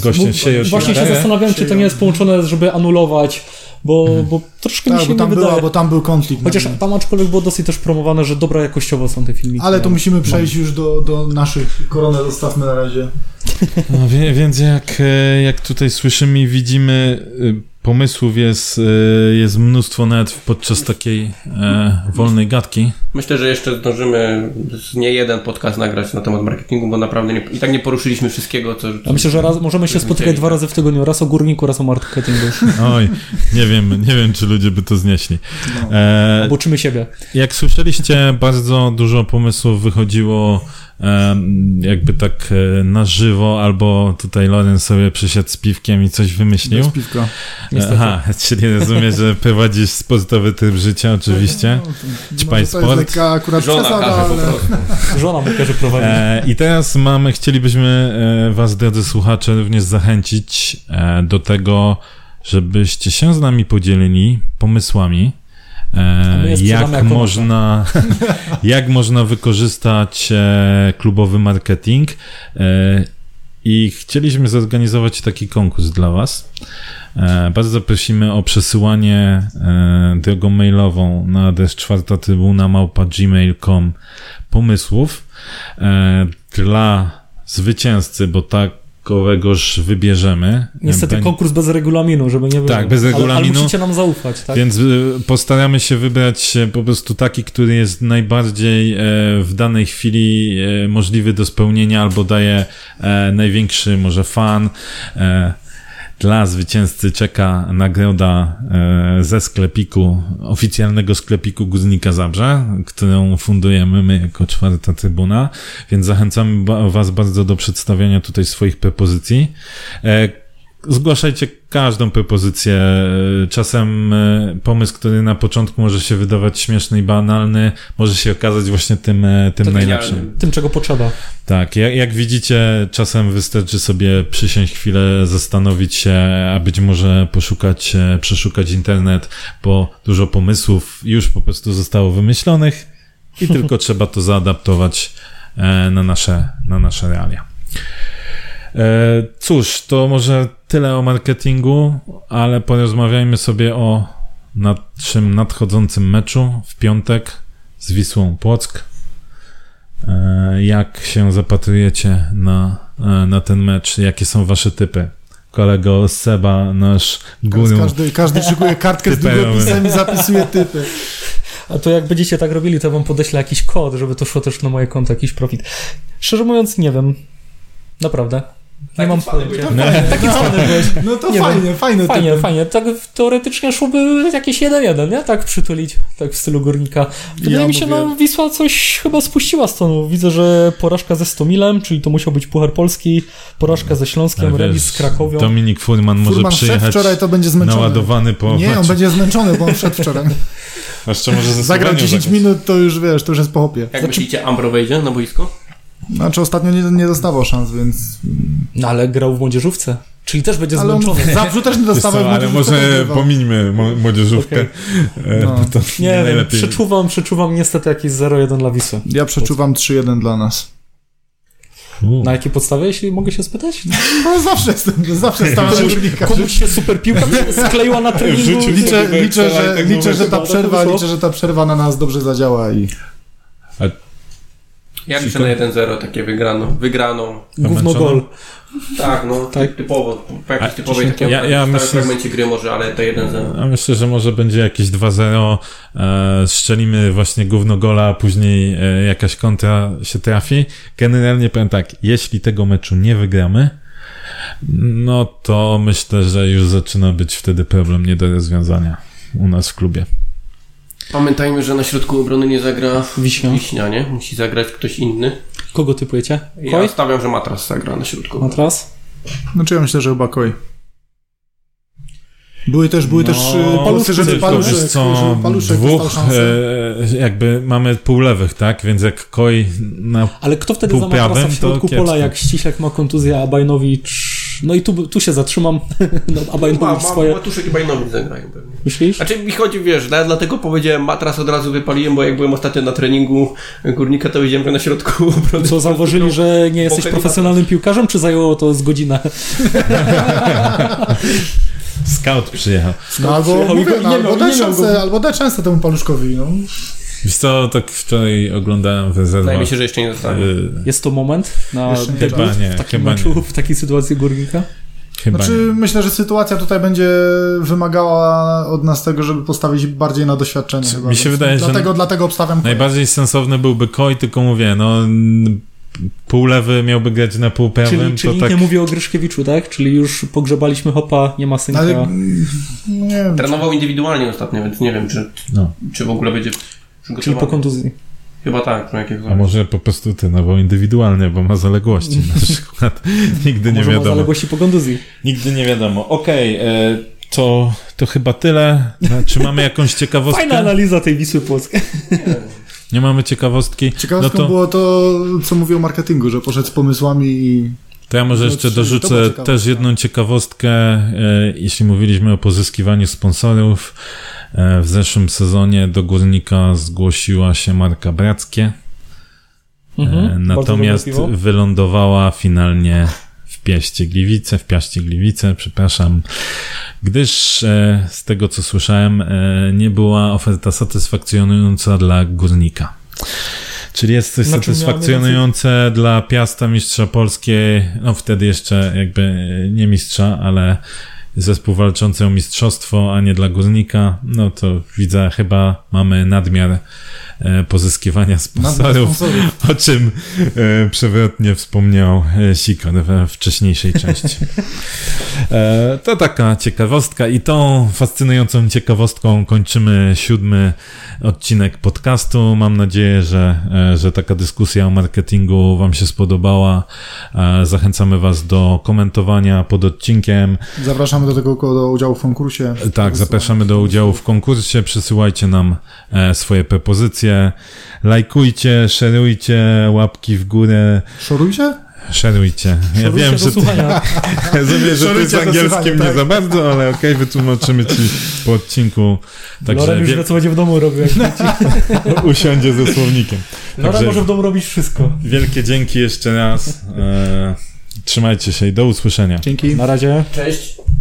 [SPEAKER 1] gościem
[SPEAKER 3] Bo-
[SPEAKER 1] sieje
[SPEAKER 3] Właśnie się zastanawiam, czy to nie jest połączone, żeby anulować, bo, bo troszkę mi
[SPEAKER 4] Tak,
[SPEAKER 3] się
[SPEAKER 4] bo tam,
[SPEAKER 3] nie
[SPEAKER 4] była,
[SPEAKER 3] wydaje.
[SPEAKER 4] bo tam był konflikt.
[SPEAKER 3] Chociaż tam aczkolwiek było dosyć też promowane, że dobra jakościowo są te filmiki.
[SPEAKER 4] Ale to
[SPEAKER 3] No.
[SPEAKER 4] musimy przejść już do, do naszych koronę, zostawmy na razie.
[SPEAKER 1] No, wie, więc jak, e, jak tutaj słyszymy i widzimy, e, pomysłów jest, e, jest mnóstwo nawet podczas takiej e, wolnej gadki.
[SPEAKER 2] Myślę, że jeszcze zdążymy z nie jeden podcast nagrać na temat marketingu, bo naprawdę nie, i tak nie poruszyliśmy wszystkiego, co...
[SPEAKER 3] Ja myślę, że raz, możemy się spotykać dwa
[SPEAKER 2] tak.
[SPEAKER 3] razy w tygodniu. Raz o górniku, raz o marketingu.
[SPEAKER 1] Oj, nie wiem, nie wiem, czy ludzie by to znieśli.
[SPEAKER 4] No.
[SPEAKER 1] E,
[SPEAKER 3] siebie.
[SPEAKER 1] Jak słyszeliście, bardzo dużo pomysłów wychodziło jakby tak e, na żywo, albo tutaj Loren sobie przysiadł z piwkiem i coś wymyślił.
[SPEAKER 4] Bez piwka.
[SPEAKER 3] Niestety.
[SPEAKER 1] Aha, czyli rozumiem, że prowadzisz sportowy tryb życia, oczywiście. Ćpaj
[SPEAKER 4] Może to jest
[SPEAKER 1] sport.
[SPEAKER 4] lekka akurat
[SPEAKER 2] Żona
[SPEAKER 4] przesada,
[SPEAKER 2] po
[SPEAKER 4] ale...
[SPEAKER 3] Żona mu każe prowadzić.
[SPEAKER 1] E, I teraz mamy, chcielibyśmy e, was, drodzy słuchacze, również zachęcić do tego, żebyście się z nami podzielili pomysłami, jak
[SPEAKER 3] jako
[SPEAKER 1] można, [laughs] jak można wykorzystać e, klubowy marketing. E, I chcieliśmy zorganizować taki konkurs dla Was. E, Bardzo prosimy o przesyłanie e, drogą mailową na adres czwarta trybuna małpa gmail.com pomysłów e, dla zwycięzcy, bo takowegoż wybierzemy.
[SPEAKER 3] Niestety
[SPEAKER 1] Bę-
[SPEAKER 3] konkurs bez regulaminu, żeby nie było.
[SPEAKER 1] Tak, bez
[SPEAKER 3] Ale, ale
[SPEAKER 1] regulaminu.
[SPEAKER 3] musicie nam zaufać, tak?
[SPEAKER 1] Więc y, postaramy się wybrać e, po prostu taki, który jest najbardziej e, w danej chwili e, możliwy do spełnienia albo daje e, największy może fan. E, Dla zwycięzcy czeka nagroda e, ze sklepiku, oficjalnego sklepiku Guznika Zabrze, którą fundujemy my jako czwarta trybuna, więc zachęcamy Was bardzo do przedstawiania tutaj swoich propozycji. Zgłaszajcie każdą propozycję. Czasem e, pomysł, który na początku może się wydawać śmieszny i banalny, może się okazać właśnie tym, e, tym
[SPEAKER 2] To
[SPEAKER 1] najlepszym.
[SPEAKER 2] genialne.
[SPEAKER 3] Tym, czego potrzeba.
[SPEAKER 1] Tak, jak, jak widzicie, czasem wystarczy sobie przysiąść chwilę, zastanowić się, a być może poszukać, e, przeszukać internet, bo dużo pomysłów już po prostu zostało wymyślonych i tylko [laughs] trzeba to zaadaptować na nasze, na nasze realia. E, Cóż, to może tyle o marketingu, ale porozmawiajmy sobie o naszym nadchodzącym meczu w piątek z Wisłą Płock. E, Jak się zapatrujecie na, e, na ten mecz? Jakie są wasze typy? Kolego Seba, nasz guru.
[SPEAKER 4] Każdy, każdy szykuje kartkę z długopisem i zapisuje typy.
[SPEAKER 3] A to jak będziecie tak robili, to wam podeślę jakiś kod, żeby to szło też na moje konto, jakiś profit. Szczerze mówiąc, nie wiem. Naprawdę. Nie
[SPEAKER 2] Taki
[SPEAKER 3] mam pojęcia.
[SPEAKER 1] No,
[SPEAKER 3] Taki cwany byłeś.
[SPEAKER 4] No to
[SPEAKER 3] Nie
[SPEAKER 4] fajnie, fajne
[SPEAKER 3] Fajnie,
[SPEAKER 4] typy.
[SPEAKER 3] fajnie. Tak teoretycznie szłoby jakieś 1-1, nie? Tak przytulić, tak w stylu górnika. Wydaje
[SPEAKER 4] Ja
[SPEAKER 3] mi się,
[SPEAKER 4] mówię-
[SPEAKER 3] no Wisła coś chyba spuściła z tonu. Widzę, że porażka ze Stomilem, czyli to musiał być Puchar Polski, porażka ze Śląskiem,
[SPEAKER 1] ale
[SPEAKER 3] remis z Krakowią.
[SPEAKER 1] Dominik Furman może
[SPEAKER 4] Furman
[SPEAKER 1] przyjechać
[SPEAKER 4] wczoraj, to będzie zmęczony.
[SPEAKER 1] naładowany po
[SPEAKER 4] Nie, on będzie zmęczony, bo on wszedł wczoraj.
[SPEAKER 1] Jeszcze może
[SPEAKER 4] Zagrał
[SPEAKER 1] Słowenią
[SPEAKER 4] 10
[SPEAKER 1] zagrać.
[SPEAKER 4] minut, to już wiesz, to już jest po hopie.
[SPEAKER 2] Jak myślicie, Ambro wejdzie na boisko?
[SPEAKER 4] Znaczy ostatnio nie, nie dostawał szans, więc...
[SPEAKER 3] No ale grał w młodzieżówce, czyli też będzie
[SPEAKER 4] Ale
[SPEAKER 3] zmęczony.
[SPEAKER 4] Zabrzu też nie dostawał.
[SPEAKER 1] co, ale może pomińmy młodzieżówkę.
[SPEAKER 3] Okej.
[SPEAKER 1] E,
[SPEAKER 4] No.
[SPEAKER 1] to
[SPEAKER 3] Nie wiem,
[SPEAKER 1] najlepiej.
[SPEAKER 3] przeczuwam, przeczuwam niestety jakieś 0-1 dla Wisły.
[SPEAKER 4] Ja przeczuwam 3-1 dla nas.
[SPEAKER 1] U.
[SPEAKER 3] Na jakiej podstawie, jeśli mogę się spytać?
[SPEAKER 4] No zawsze jestem, zawsze stałem na górnika.
[SPEAKER 3] Komuś się super piłka [laughs] skleiła na treningu.
[SPEAKER 4] Liczę, liczę, że,
[SPEAKER 1] tak
[SPEAKER 4] liczę, że ta przerwa, liczę, że ta przerwa na nas dobrze zadziała i
[SPEAKER 2] Ja liczę na 1-0 takie wygraną. wygraną.
[SPEAKER 3] Gówno gol.
[SPEAKER 2] Tak, no
[SPEAKER 3] Tak.
[SPEAKER 2] typowo. Po jakiejś
[SPEAKER 1] A,
[SPEAKER 2] typowej takiej
[SPEAKER 1] ja- ja myślę, że-
[SPEAKER 2] fragmencie gry może, ale to 1-0.
[SPEAKER 1] A myślę, że może będzie jakieś 2-0, e, strzelimy właśnie gówno gola, a później e, jakaś kontra się trafi. Generalnie powiem tak, jeśli tego meczu nie wygramy, no to myślę, że już zaczyna być wtedy problem nie do rozwiązania u nas w klubie.
[SPEAKER 2] Pamiętajmy, że na środku obrony nie zagra
[SPEAKER 3] Wiśnia.
[SPEAKER 2] Wiśnia, nie? Musi zagrać ktoś inny.
[SPEAKER 3] Kogo typujecie?
[SPEAKER 2] Ja
[SPEAKER 3] Koj?
[SPEAKER 2] stawiam, że Matras zagra na środku.
[SPEAKER 3] Matras?
[SPEAKER 4] Znaczy ja myślę, że chyba Koi. Były też, były
[SPEAKER 1] No,
[SPEAKER 4] też głosy, żeby paluszek,
[SPEAKER 1] wiesz co,
[SPEAKER 4] paluszek
[SPEAKER 1] dwóch, e, jakby mamy półlewych, tak? Więc jak Koi na
[SPEAKER 3] Ale kto wtedy za Matrasa w środku pola, jak Ściślek ma kontuzję, a No i tu, tu się zatrzymam. [laughs] No,
[SPEAKER 2] Ma,
[SPEAKER 3] Abajnowicz
[SPEAKER 2] ma,
[SPEAKER 3] swoje...
[SPEAKER 2] Matuszek i Bajnowicz zagrają pewnie.
[SPEAKER 3] Myślisz?
[SPEAKER 2] Znaczy mi chodzi, wiesz, ja dlatego powiedziałem Matras od razu wypaliłem, bo jak byłem ostatnio na treningu Górnika, to wiedziałem, że na środku [laughs] obrony...
[SPEAKER 3] Co, zauważyli, że nie jesteś profesjonalnym piłkarzem, czy zajęło to z godzinę?
[SPEAKER 1] scout przyjechał.
[SPEAKER 4] No albo,
[SPEAKER 3] przyjechał
[SPEAKER 4] mówię,
[SPEAKER 3] go-
[SPEAKER 4] no,
[SPEAKER 3] nie
[SPEAKER 4] albo,
[SPEAKER 3] miał-
[SPEAKER 4] daj szansę,
[SPEAKER 3] go.
[SPEAKER 4] albo daj szansę temu paluszkowi. No.
[SPEAKER 1] Wiesz co, tak wczoraj oglądałem w.
[SPEAKER 2] Wydaje mi się, że jeszcze nie zostanie.
[SPEAKER 1] y,
[SPEAKER 3] Jest to moment na debiut
[SPEAKER 1] nie,
[SPEAKER 3] w takim meczu,
[SPEAKER 1] nie.
[SPEAKER 3] w takiej sytuacji Górnika?
[SPEAKER 1] chyba
[SPEAKER 4] Znaczy,
[SPEAKER 1] nie.
[SPEAKER 4] myślę, że sytuacja tutaj będzie wymagała od nas tego, żeby postawić bardziej na doświadczenie. Chyba,
[SPEAKER 1] mi się wydaje, że
[SPEAKER 4] dlatego, dlatego obstawiam Koi.
[SPEAKER 1] Najbardziej sensowny byłby Koi, tylko mówię, no n- półlewy miałby grać na półprawym,
[SPEAKER 3] Czyli, czyli
[SPEAKER 1] to tak...
[SPEAKER 3] nie mówię o Gryszkiewiczu, tak? Czyli już pogrzebaliśmy Hopa, nie ma synka.
[SPEAKER 4] Ale mm, nie wiem.
[SPEAKER 2] Trenował indywidualnie ostatnio, więc nie wiem, czy,
[SPEAKER 1] No.
[SPEAKER 2] czy w ogóle będzie
[SPEAKER 3] Czyli po kontuzji.
[SPEAKER 2] Chyba tak, no jakieś
[SPEAKER 1] A może po prostu trenował indywidualnie, bo ma zaległości na [laughs] przykład. Nigdy nie
[SPEAKER 3] Może ma
[SPEAKER 1] wiadomo.
[SPEAKER 3] zaległości po kontuzji.
[SPEAKER 1] Nigdy nie wiadomo. Okej, e, to, to chyba tyle. E, Czy mamy jakąś ciekawostkę?
[SPEAKER 3] Fajna analiza tej Wisły Płockiej. [laughs]
[SPEAKER 1] Nie mamy ciekawostki?
[SPEAKER 4] Ciekawostką
[SPEAKER 1] no to,
[SPEAKER 4] było to, co mówił o marketingu, że poszedł z pomysłami i
[SPEAKER 1] to ja może
[SPEAKER 4] no,
[SPEAKER 1] jeszcze dorzucę też jedną ciekawostkę. E, jeśli mówiliśmy o pozyskiwaniu sponsorów, w zeszłym sezonie do Górnika zgłosiła się marka Brackie.
[SPEAKER 3] Mhm,
[SPEAKER 1] E,
[SPEAKER 3] bardzo
[SPEAKER 1] Natomiast wylądowała finalnie w Piaście Gliwice, w Piaście Gliwice, przepraszam, gdyż e, z tego co słyszałem, e, nie była oferta satysfakcjonująca dla górnika. Czyli jest coś
[SPEAKER 3] miała
[SPEAKER 1] satysfakcjonujące dla Piasta Mistrza Polskiej, no wtedy jeszcze jakby e, nie mistrza, ale zespół walczący o mistrzostwo, a nie dla górnika, no to widzę, chyba mamy nadmiar pozyskiwania
[SPEAKER 4] nadmiar
[SPEAKER 1] sponsorów. O czym e, przewrotnie wspomniał e, Sikor we wcześniejszej części. E, to taka ciekawostka i tą fascynującą ciekawostką kończymy siódmy odcinek podcastu. Mam nadzieję, że, e, że taka dyskusja o marketingu Wam się spodobała. E, zachęcamy Was do komentowania pod odcinkiem.
[SPEAKER 4] Zapraszamy do tego do udziału w konkursie.
[SPEAKER 1] Tak, zapraszamy do udziału w konkursie, przesyłajcie nam e, swoje propozycje, lajkujcie, szerujcie, łapki w górę,
[SPEAKER 4] Szorujcie?
[SPEAKER 1] szerujcie. Ja
[SPEAKER 3] Szorujcie
[SPEAKER 1] wiem, że ty, rozumiem, [laughs] że ty z angielskim
[SPEAKER 4] słuchania,
[SPEAKER 1] nie
[SPEAKER 4] tak.
[SPEAKER 1] za bardzo, ale okej, wytłumaczymy ci po odcinku. Także
[SPEAKER 3] Lorem już
[SPEAKER 1] wie,
[SPEAKER 3] będzie w domu robił. Jak [laughs]
[SPEAKER 1] usiądzie ze słownikiem.
[SPEAKER 3] Lora
[SPEAKER 1] Także
[SPEAKER 3] może w domu robić wszystko.
[SPEAKER 1] wielkie dzięki jeszcze raz. E, trzymajcie się i do usłyszenia.
[SPEAKER 4] Dzięki.
[SPEAKER 3] Na razie.
[SPEAKER 2] Cześć.